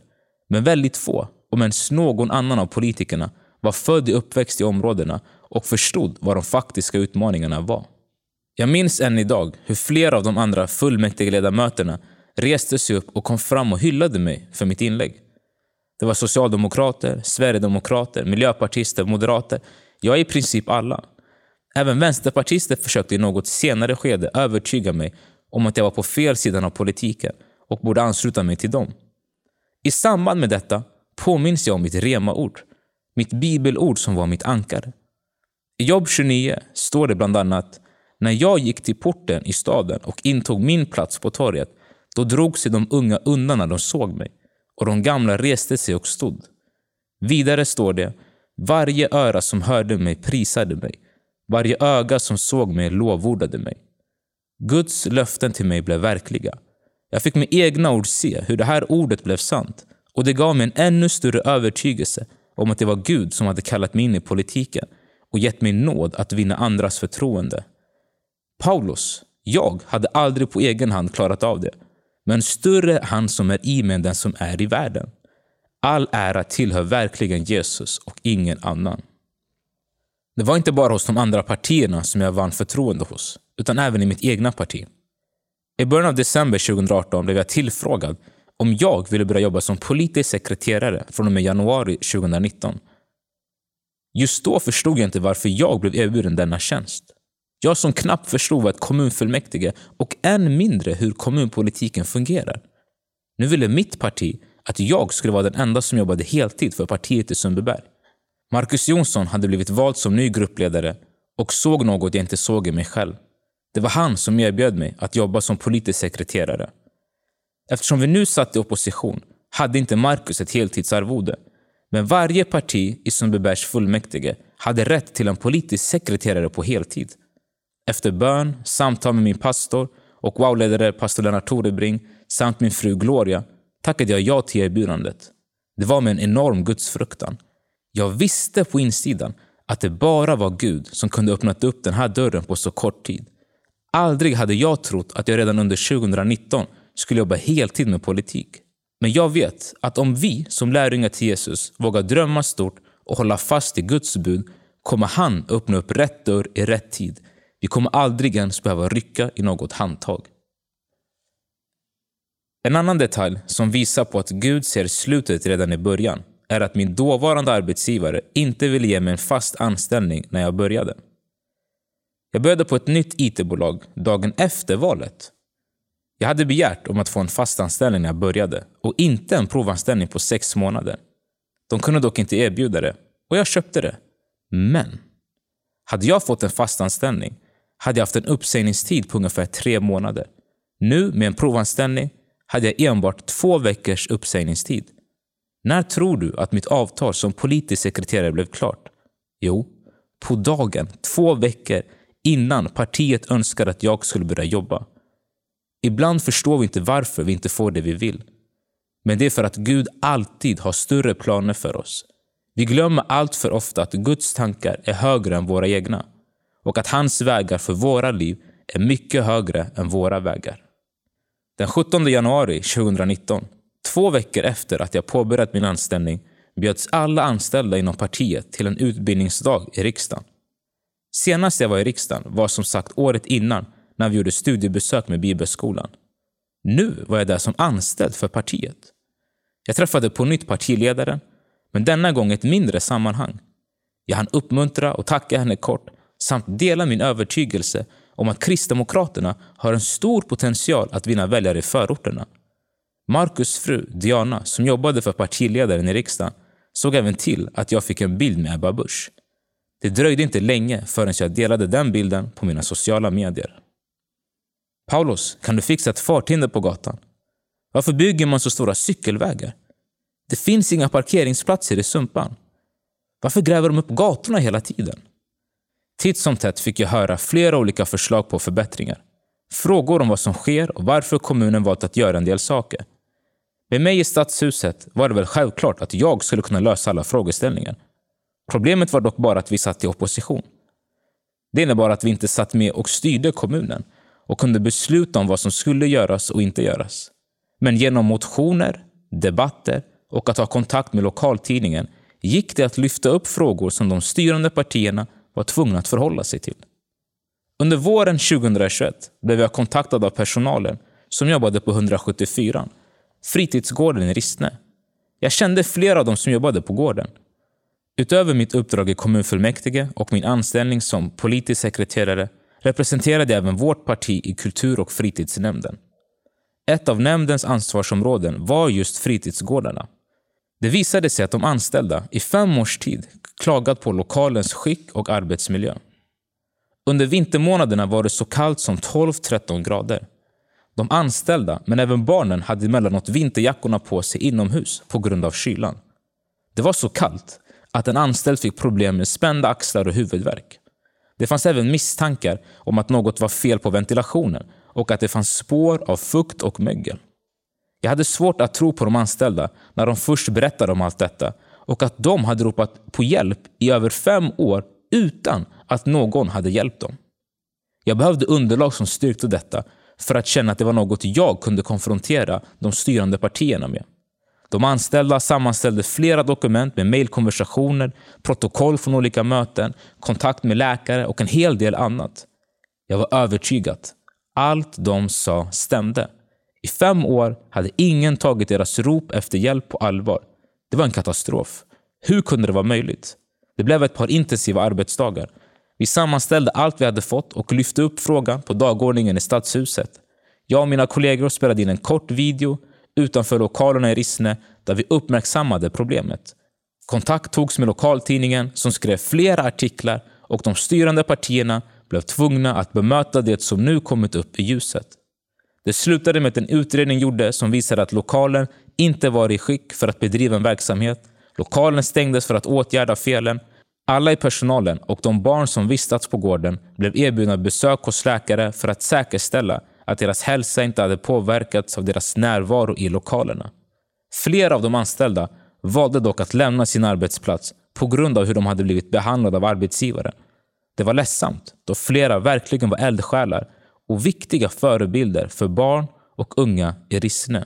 [SPEAKER 1] Men väldigt få, om ens någon annan av politikerna, var född och uppväxt i områdena och förstod vad de faktiska utmaningarna var. Jag minns än idag hur flera av de andra fullmäktigeledamöterna reste sig upp och kom fram och hyllade mig för mitt inlägg. Det var socialdemokrater, sverigedemokrater, miljöpartister, moderater. Ja, i princip alla. Även vänsterpartister försökte i något senare skede övertyga mig om att jag var på fel sidan av politiken och borde ansluta mig till dem. I samband med detta påminns jag om mitt rema-ord, mitt bibelord som var mitt ankare. I Jobb 29 står det bland annat när jag gick till porten i staden och intog min plats på torget, då drog sig de unga undan när de såg mig och de gamla reste sig och stod. Vidare står det, varje öra som hörde mig prisade mig, varje öga som såg mig lovordade mig. Guds löften till mig blev verkliga. Jag fick med egna ord se hur det här ordet blev sant och det gav mig en ännu större övertygelse om att det var Gud som hade kallat mig in i politiken och gett mig nåd att vinna andras förtroende. Paulus, jag hade aldrig på egen hand klarat av det. Men större är han som är i mig än den som är i världen. All ära tillhör verkligen Jesus och ingen annan. Det var inte bara hos de andra partierna som jag vann förtroende hos, utan även i mitt egna parti. I början av december 2018 blev jag tillfrågad om jag ville börja jobba som politisk sekreterare från och med januari 2019. Just då förstod jag inte varför jag blev erbjuden denna tjänst. Jag som knappt förstod vad ett kommunfullmäktige och än mindre hur kommunpolitiken fungerar. Nu ville mitt parti att jag skulle vara den enda som jobbade heltid för partiet i Sundbyberg. Marcus Jonsson hade blivit vald som ny gruppledare och såg något jag inte såg i mig själv. Det var han som erbjöd mig att jobba som politisk sekreterare. Eftersom vi nu satt i opposition hade inte Marcus ett heltidsarvode. Men varje parti i Sundbybergs fullmäktige hade rätt till en politisk sekreterare på heltid. Efter bön, samtal med min pastor och wow-ledare pastor Lennart Torebring samt min fru Gloria tackade jag ja till erbjudandet. Det var med en enorm gudsfruktan. Jag visste på insidan att det bara var Gud som kunde öppnat upp den här dörren på så kort tid. Aldrig hade jag trott att jag redan under 2019 skulle jobba heltid med politik. Men jag vet att om vi som lärjungar till Jesus vågar drömma stort och hålla fast i Guds bud kommer han öppna upp rätt dörr i rätt tid vi kommer aldrig ens behöva rycka i något handtag. En annan detalj som visar på att Gud ser slutet redan i början är att min dåvarande arbetsgivare inte ville ge mig en fast anställning när jag började. Jag började på ett nytt IT-bolag dagen efter valet. Jag hade begärt om att få en fast anställning när jag började och inte en provanställning på sex månader. De kunde dock inte erbjuda det och jag köpte det. Men hade jag fått en fast anställning hade jag haft en uppsägningstid på ungefär tre månader. Nu med en provanställning hade jag enbart två veckors uppsägningstid. När tror du att mitt avtal som politisk sekreterare blev klart? Jo, på dagen, två veckor innan partiet önskade att jag skulle börja jobba. Ibland förstår vi inte varför vi inte får det vi vill. Men det är för att Gud alltid har större planer för oss. Vi glömmer allt för ofta att Guds tankar är högre än våra egna och att hans vägar för våra liv är mycket högre än våra vägar. Den 17 januari 2019, två veckor efter att jag påbörjat min anställning, bjöds alla anställda inom partiet till en utbildningsdag i riksdagen. Senast jag var i riksdagen var som sagt året innan när vi gjorde studiebesök med Bibelskolan. Nu var jag där som anställd för partiet. Jag träffade på nytt partiledaren, men denna gång i ett mindre sammanhang. Jag hann uppmuntra och tacka henne kort samt dela min övertygelse om att Kristdemokraterna har en stor potential att vinna väljare i förorterna. Markus fru Diana, som jobbade för partiledaren i riksdagen, såg även till att jag fick en bild med Ebba Busch. Det dröjde inte länge förrän jag delade den bilden på mina sociala medier. Paulus, kan du fixa ett farthinder på gatan? Varför bygger man så stora cykelvägar? Det finns inga parkeringsplatser i Sumpan. Varför gräver de upp gatorna hela tiden? Titt som tätt fick jag höra flera olika förslag på förbättringar. Frågor om vad som sker och varför kommunen valt att göra en del saker. Med mig i stadshuset var det väl självklart att jag skulle kunna lösa alla frågeställningar. Problemet var dock bara att vi satt i opposition. Det innebar att vi inte satt med och styrde kommunen och kunde besluta om vad som skulle göras och inte göras. Men genom motioner, debatter och att ha kontakt med lokaltidningen gick det att lyfta upp frågor som de styrande partierna var tvungna att förhålla sig till. Under våren 2021 blev jag kontaktad av personalen som jobbade på 174, fritidsgården i Rissne. Jag kände flera av dem som jobbade på gården. Utöver mitt uppdrag i kommunfullmäktige och min anställning som politisk sekreterare representerade även vårt parti i kultur och fritidsnämnden. Ett av nämndens ansvarsområden var just fritidsgårdarna. Det visade sig att de anställda i fem års tid klagat på lokalens skick och arbetsmiljö. Under vintermånaderna var det så kallt som 12-13 grader. De anställda, men även barnen, hade emellanåt vinterjackorna på sig inomhus på grund av kylan. Det var så kallt att en anställd fick problem med spända axlar och huvudvärk. Det fanns även misstankar om att något var fel på ventilationen och att det fanns spår av fukt och mögel. Jag hade svårt att tro på de anställda när de först berättade om allt detta och att de hade ropat på hjälp i över fem år utan att någon hade hjälpt dem. Jag behövde underlag som styrkte detta för att känna att det var något jag kunde konfrontera de styrande partierna med. De anställda sammanställde flera dokument med mejlkonversationer, protokoll från olika möten, kontakt med läkare och en hel del annat. Jag var övertygad. Allt de sa stämde. I fem år hade ingen tagit deras rop efter hjälp på allvar. Det var en katastrof. Hur kunde det vara möjligt? Det blev ett par intensiva arbetsdagar. Vi sammanställde allt vi hade fått och lyfte upp frågan på dagordningen i Stadshuset. Jag och mina kollegor spelade in en kort video utanför lokalerna i Rissne där vi uppmärksammade problemet. Kontakt togs med lokaltidningen som skrev flera artiklar och de styrande partierna blev tvungna att bemöta det som nu kommit upp i ljuset. Det slutade med att en utredning gjordes som visade att lokalen inte var i skick för att bedriva en verksamhet. Lokalen stängdes för att åtgärda felen. Alla i personalen och de barn som vistats på gården blev erbjudna besök hos läkare för att säkerställa att deras hälsa inte hade påverkats av deras närvaro i lokalerna. Flera av de anställda valde dock att lämna sin arbetsplats på grund av hur de hade blivit behandlade av arbetsgivaren. Det var ledsamt då flera verkligen var eldsjälar och viktiga förebilder för barn och unga i Rissne.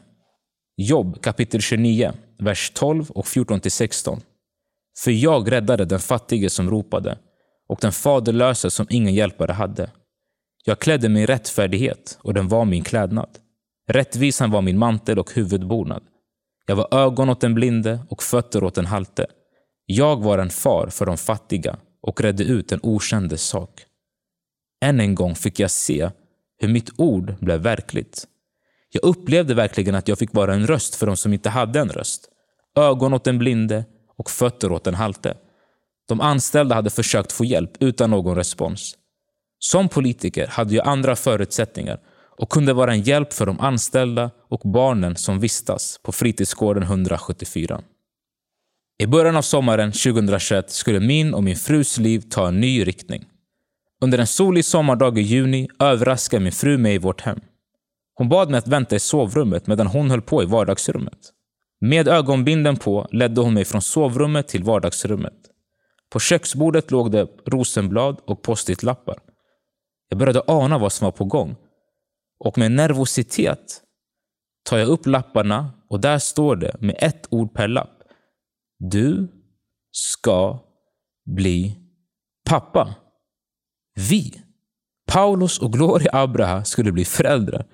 [SPEAKER 1] Jobb kapitel 29, vers 12 och 14-16. För jag räddade den fattige som ropade och den faderlöse som ingen hjälpare hade. Jag klädde mig i rättfärdighet och den var min klädnad. Rättvisan var min mantel och huvudbonad. Jag var ögon åt den blinde och fötter åt den halte. Jag var en far för de fattiga och redde ut en okändes sak. Än en gång fick jag se hur mitt ord blev verkligt. Jag upplevde verkligen att jag fick vara en röst för de som inte hade en röst. Ögon åt den blinde och fötter åt den halte. De anställda hade försökt få hjälp utan någon respons. Som politiker hade jag andra förutsättningar och kunde vara en hjälp för de anställda och barnen som vistas på fritidsgården 174. I början av sommaren 2021 skulle min och min frus liv ta en ny riktning. Under en solig sommardag i juni överraskade min fru mig i vårt hem. Hon bad mig att vänta i sovrummet medan hon höll på i vardagsrummet. Med ögonbinden på ledde hon mig från sovrummet till vardagsrummet. På köksbordet låg det rosenblad och post-it-lappar. Jag började ana vad som var på gång. Och med nervositet tar jag upp lapparna och där står det med ett ord per lapp. Du ska bli pappa. Vi, Paulus och Gloria Abraha, skulle bli föräldrar.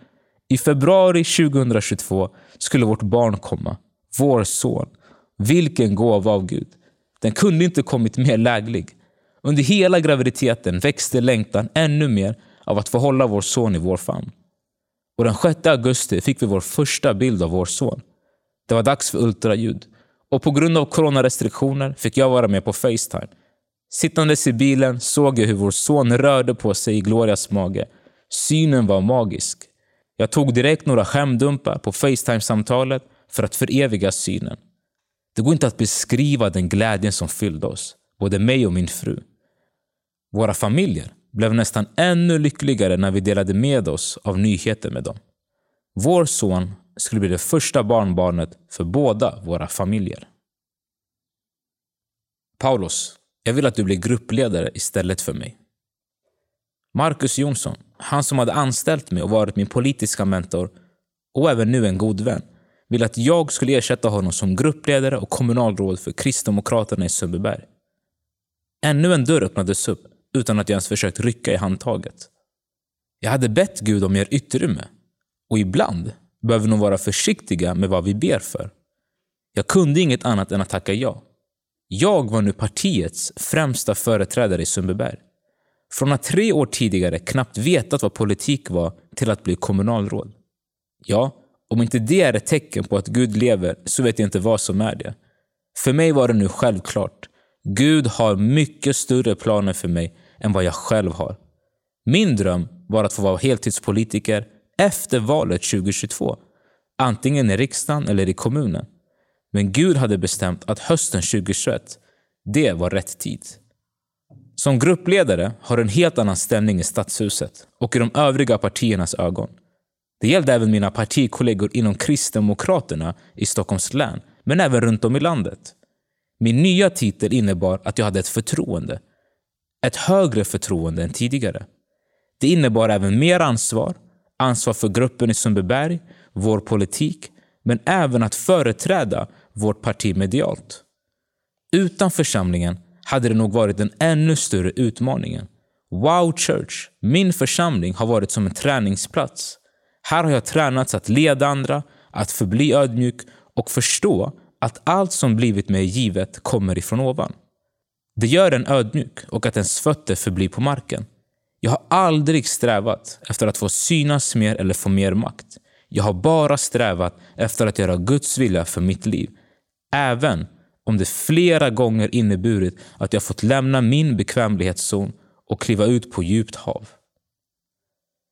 [SPEAKER 1] I februari 2022 skulle vårt barn komma. Vår son. Vilken gåva av Gud. Den kunde inte kommit mer läglig. Under hela graviditeten växte längtan ännu mer av att få hålla vår son i vår famn. Och den 6 augusti fick vi vår första bild av vår son. Det var dags för ultraljud. Och på grund av coronarestriktioner fick jag vara med på Facetime. Sittandes i bilen såg jag hur vår son rörde på sig i Glorias mage. Synen var magisk. Jag tog direkt några skämdumpar på Facetime-samtalet för att föreviga synen. Det går inte att beskriva den glädjen som fyllde oss, både mig och min fru. Våra familjer blev nästan ännu lyckligare när vi delade med oss av nyheter med dem. Vår son skulle bli det första barnbarnet för båda våra familjer. Paulus, jag vill att du blir gruppledare istället för mig. Marcus Jonsson, han som hade anställt mig och varit min politiska mentor och även nu en god vän, vill att jag skulle ersätta honom som gruppledare och kommunalråd för Kristdemokraterna i Sundbyberg. Ännu en dörr öppnades upp utan att jag ens försökt rycka i handtaget. Jag hade bett Gud om mer utrymme och ibland behöver vi nog vara försiktiga med vad vi ber för. Jag kunde inget annat än att tacka ja. Jag var nu partiets främsta företrädare i Sundbyberg. Från att tre år tidigare knappt vetat vad politik var till att bli kommunalråd. Ja, om inte det är ett tecken på att Gud lever så vet jag inte vad som är det. För mig var det nu självklart. Gud har mycket större planer för mig än vad jag själv har. Min dröm var att få vara heltidspolitiker efter valet 2022. Antingen i riksdagen eller i kommunen. Men Gud hade bestämt att hösten 2021, det var rätt tid. Som gruppledare har du en helt annan ställning i stadshuset och i de övriga partiernas ögon. Det gällde även mina partikollegor inom Kristdemokraterna i Stockholms län, men även runt om i landet. Min nya titel innebar att jag hade ett förtroende. Ett högre förtroende än tidigare. Det innebar även mer ansvar, ansvar för gruppen i Sundbyberg, vår politik, men även att företräda vårt parti medialt. Utan församlingen hade det nog varit den ännu större utmaningen. Wow Church, min församling, har varit som en träningsplats. Här har jag tränats att leda andra, att förbli ödmjuk och förstå att allt som blivit mig givet kommer ifrån ovan. Det gör en ödmjuk och att ens fötter förblir på marken. Jag har aldrig strävat efter att få synas mer eller få mer makt. Jag har bara strävat efter att göra Guds vilja för mitt liv. Även om det flera gånger inneburit att jag fått lämna min bekvämlighetszon och kliva ut på djupt hav.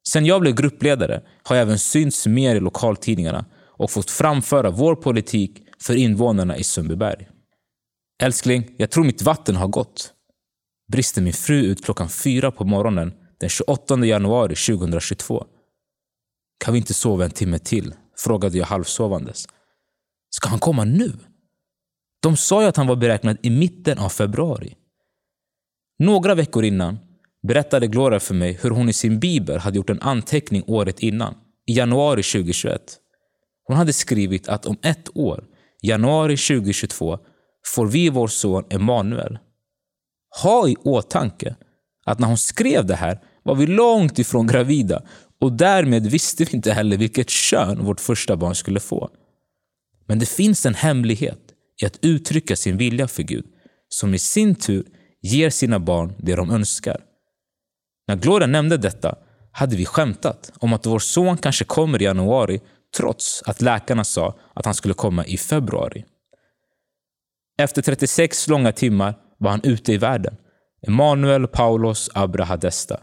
[SPEAKER 1] Sen jag blev gruppledare har jag även synts mer i lokaltidningarna och fått framföra vår politik för invånarna i Sundbyberg. Älskling, jag tror mitt vatten har gått. Brister min fru ut klockan fyra på morgonen den 28 januari 2022. Kan vi inte sova en timme till? Frågade jag halvsovandes. Ska han komma nu? De sa ju att han var beräknad i mitten av februari. Några veckor innan berättade Gloria för mig hur hon i sin bibel hade gjort en anteckning året innan, i januari 2021. Hon hade skrivit att om ett år, januari 2022, får vi vår son Emanuel. Ha i åtanke att när hon skrev det här var vi långt ifrån gravida och därmed visste vi inte heller vilket kön vårt första barn skulle få. Men det finns en hemlighet i att uttrycka sin vilja för Gud som i sin tur ger sina barn det de önskar. När Gloria nämnde detta hade vi skämtat om att vår son kanske kommer i januari trots att läkarna sa att han skulle komma i februari. Efter 36 långa timmar var han ute i världen. Emanuel Paulos Abrahadesta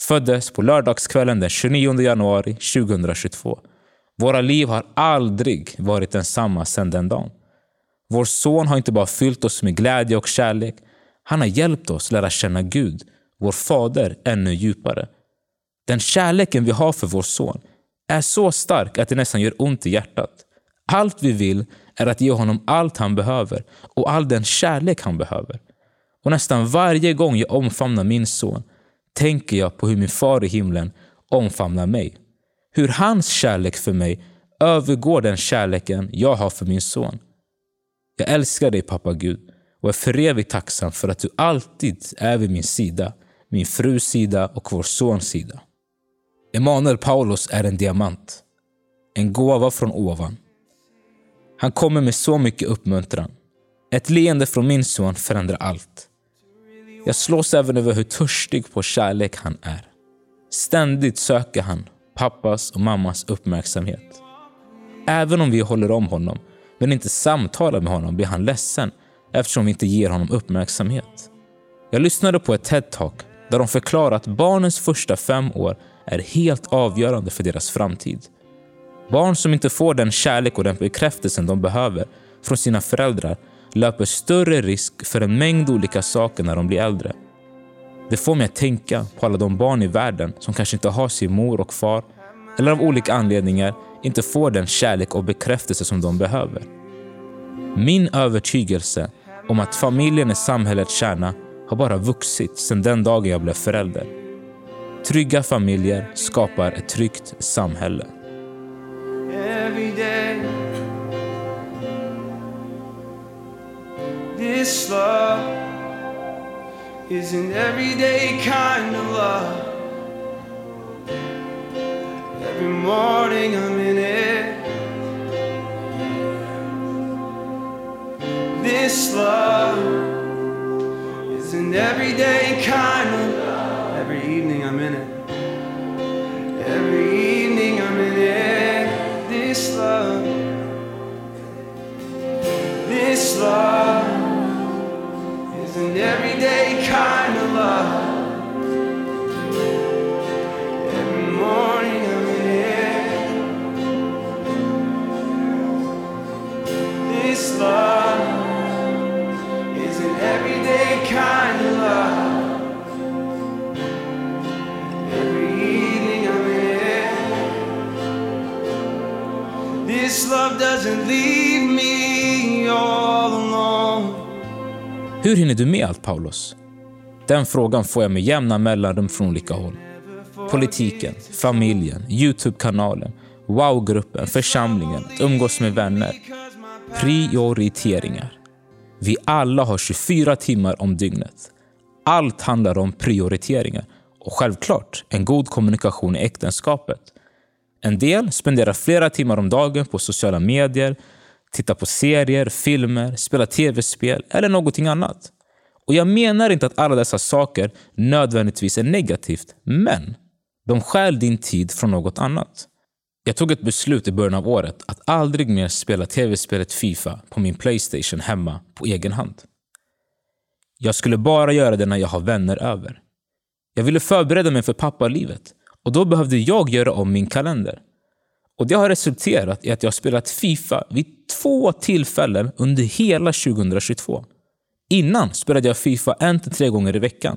[SPEAKER 1] föddes på lördagskvällen den 29 januari 2022. Våra liv har aldrig varit densamma sedan den dagen. Vår son har inte bara fyllt oss med glädje och kärlek. Han har hjälpt oss lära känna Gud, vår fader, ännu djupare. Den kärleken vi har för vår son är så stark att det nästan gör ont i hjärtat. Allt vi vill är att ge honom allt han behöver och all den kärlek han behöver. Och nästan varje gång jag omfamnar min son tänker jag på hur min far i himlen omfamnar mig. Hur hans kärlek för mig övergår den kärleken jag har för min son. Jag älskar dig pappa Gud och är för evigt tacksam för att du alltid är vid min sida, min frus sida och vår sons sida. Emanuel Paulus är en diamant. En gåva från ovan. Han kommer med så mycket uppmuntran. Ett leende från min son förändrar allt. Jag slås även över hur törstig på kärlek han är. Ständigt söker han pappas och mammas uppmärksamhet. Även om vi håller om honom men inte samtalar med honom blir han ledsen eftersom vi inte ger honom uppmärksamhet. Jag lyssnade på ett TED-talk där de förklarar att barnens första fem år är helt avgörande för deras framtid. Barn som inte får den kärlek och den bekräftelsen de behöver från sina föräldrar löper större risk för en mängd olika saker när de blir äldre. Det får mig att tänka på alla de barn i världen som kanske inte har sin mor och far eller av olika anledningar inte får den kärlek och bekräftelse som de behöver. Min övertygelse om att familjen är samhällets kärna har bara vuxit sedan den dagen jag blev förälder. Trygga familjer skapar ett tryggt samhälle.
[SPEAKER 3] Every day. This love is an everyday kind of love. Every morning I'm in it. This love is an everyday kind of love. Every evening I'm in it.
[SPEAKER 1] Hur hinner du med allt Paulus? Den frågan får jag med jämna mellanrum från olika håll. Politiken, familjen, Youtube-kanalen, wow-gruppen, församlingen, att umgås med vänner. Prioriteringar. Vi alla har 24 timmar om dygnet. Allt handlar om prioriteringar och självklart en god kommunikation i äktenskapet. En del spenderar flera timmar om dagen på sociala medier, Titta på serier, filmer, spela tv-spel eller någonting annat. Och jag menar inte att alla dessa saker nödvändigtvis är negativt, men de stjäl din tid från något annat. Jag tog ett beslut i början av året att aldrig mer spela tv-spelet Fifa på min Playstation hemma på egen hand. Jag skulle bara göra det när jag har vänner över. Jag ville förbereda mig för pappalivet och då behövde jag göra om min kalender. Och Det har resulterat i att jag har spelat Fifa vid två tillfällen under hela 2022. Innan spelade jag Fifa en till tre gånger i veckan.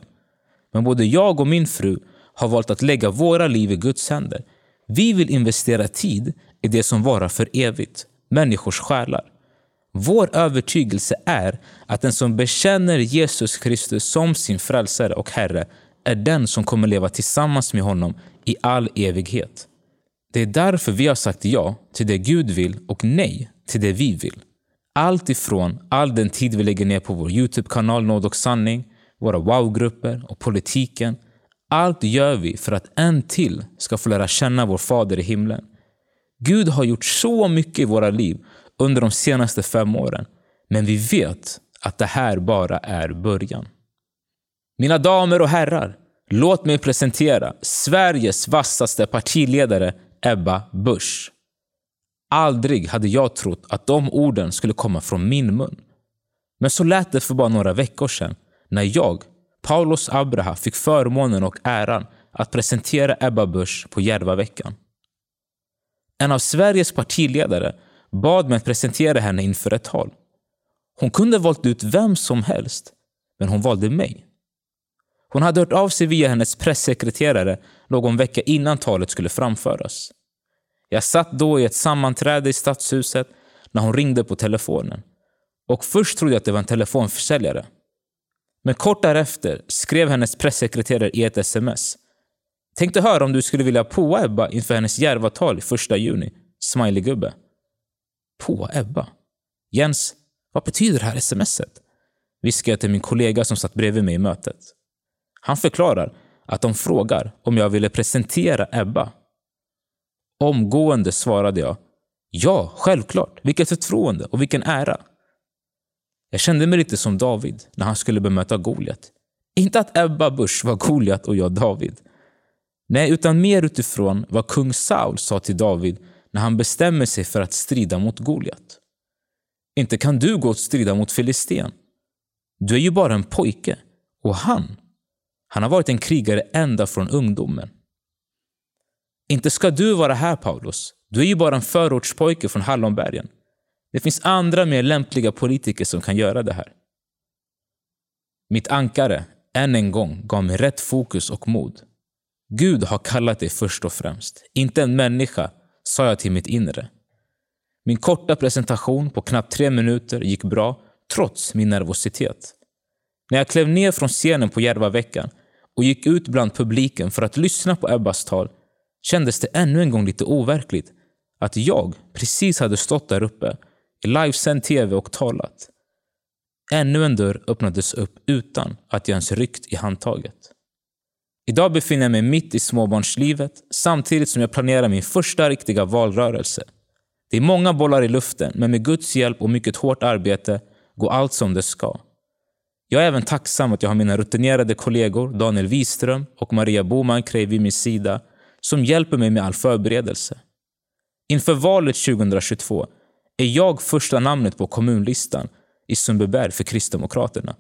[SPEAKER 1] Men både jag och min fru har valt att lägga våra liv i Guds händer. Vi vill investera tid i det som varar för evigt, människors själar. Vår övertygelse är att den som bekänner Jesus Kristus som sin frälsare och Herre är den som kommer leva tillsammans med honom i all evighet. Det är därför vi har sagt ja till det Gud vill och nej till det vi vill. Allt ifrån all den tid vi lägger ner på vår Youtube-kanal Nåd och sanning, våra wow-grupper och politiken. Allt gör vi för att en till ska få lära känna vår Fader i himlen. Gud har gjort så mycket i våra liv under de senaste fem åren. Men vi vet att det här bara är början. Mina damer och herrar, låt mig presentera Sveriges vassaste partiledare Ebba Busch. Aldrig hade jag trott att de orden skulle komma från min mun. Men så lät det för bara några veckor sedan när jag, Paulos Abraha, fick förmånen och äran att presentera Ebba Busch på Järvaveckan. En av Sveriges partiledare bad mig att presentera henne inför ett tal. Hon kunde valt ut vem som helst, men hon valde mig. Hon hade hört av sig via hennes pressekreterare någon vecka innan talet skulle framföras. Jag satt då i ett sammanträde i stadshuset när hon ringde på telefonen. Och först trodde jag att det var en telefonförsäljare. Men kort därefter skrev hennes pressekreterare i ett sms. Tänkte höra om du skulle vilja påa Ebba inför hennes Järvatal i första juni. Smileygubbe. Påa Ebba? Jens, vad betyder det här smset? Viskade jag till min kollega som satt bredvid mig i mötet. Han förklarar att de frågar om jag ville presentera Ebba. Omgående svarade jag Ja, självklart. Vilket förtroende och vilken ära. Jag kände mig lite som David när han skulle bemöta Goliat. Inte att Ebba Busch var Goliat och jag David. Nej, utan mer utifrån vad kung Saul sa till David när han bestämmer sig för att strida mot Goliat. Inte kan du gå och strida mot Filisten. Du är ju bara en pojke. Och han, han har varit en krigare ända från ungdomen. Inte ska du vara här Paulus. Du är ju bara en förortspojke från Hallonbergen. Det finns andra mer lämpliga politiker som kan göra det här. Mitt ankare, än en gång, gav mig rätt fokus och mod. Gud har kallat dig först och främst, inte en människa, sa jag till mitt inre. Min korta presentation på knappt tre minuter gick bra, trots min nervositet. När jag klev ner från scenen på Järvaveckan och gick ut bland publiken för att lyssna på Ebbas tal kändes det ännu en gång lite overkligt att jag precis hade stått där uppe i livesänd tv och talat. Ännu en dörr öppnades upp utan att jag ens ryckt i handtaget. Idag befinner jag mig mitt i småbarnslivet samtidigt som jag planerar min första riktiga valrörelse. Det är många bollar i luften, men med Guds hjälp och mycket hårt arbete går allt som det ska. Jag är även tacksam att jag har mina rutinerade kollegor Daniel Wiström och Maria Boman Krey vid min sida som hjälper mig med all förberedelse. Inför valet 2022 är jag första namnet på kommunlistan i Sundbyberg för Kristdemokraterna.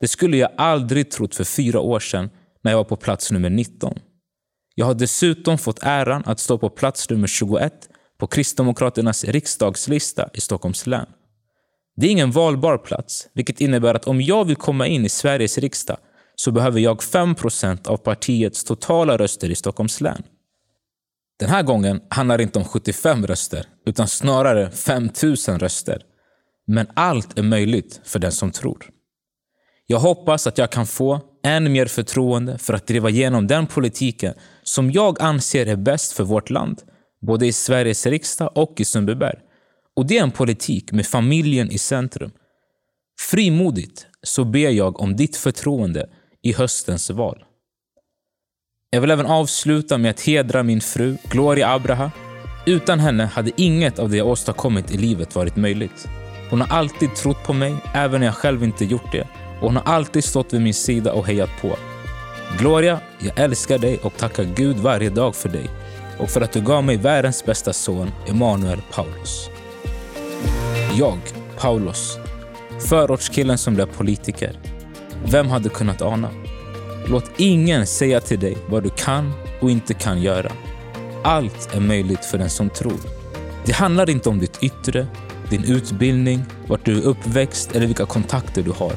[SPEAKER 1] Det skulle jag aldrig trott för fyra år sedan när jag var på plats nummer 19. Jag har dessutom fått äran att stå på plats nummer 21 på Kristdemokraternas riksdagslista i Stockholms län. Det är ingen valbar plats, vilket innebär att om jag vill komma in i Sveriges riksdag så behöver jag 5% av partiets totala röster i Stockholms län. Den här gången handlar det inte om 75 röster, utan snarare 5000 röster. Men allt är möjligt för den som tror. Jag hoppas att jag kan få än mer förtroende för att driva igenom den politiken som jag anser är bäst för vårt land, både i Sveriges riksdag och i Sundbyberg. Och det är en politik med familjen i centrum. Frimodigt så ber jag om ditt förtroende i höstens val. Jag vill även avsluta med att hedra min fru Gloria Abraha. Utan henne hade inget av det jag åstadkommit i livet varit möjligt. Hon har alltid trott på mig, även när jag själv inte gjort det. Och hon har alltid stått vid min sida och hejat på. Gloria, jag älskar dig och tackar Gud varje dag för dig och för att du gav mig världens bästa son, Emanuel Paulus. Jag, Paulus, förortskillen som blev politiker. Vem hade kunnat ana? Låt ingen säga till dig vad du kan och inte kan göra. Allt är möjligt för den som tror. Det handlar inte om ditt yttre, din utbildning, vart du är uppväxt eller vilka kontakter du har.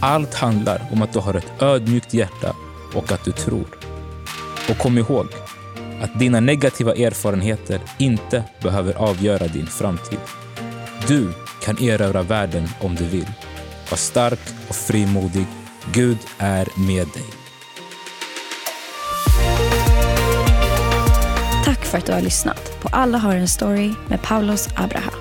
[SPEAKER 1] Allt handlar om att du har ett ödmjukt hjärta och att du tror. Och kom ihåg att dina negativa erfarenheter inte behöver avgöra din framtid. Du kan erövra världen om du vill. Var stark och frimodig. Gud är med dig.
[SPEAKER 2] Tack för att du har lyssnat på Alla har en story med Paulos Abraham.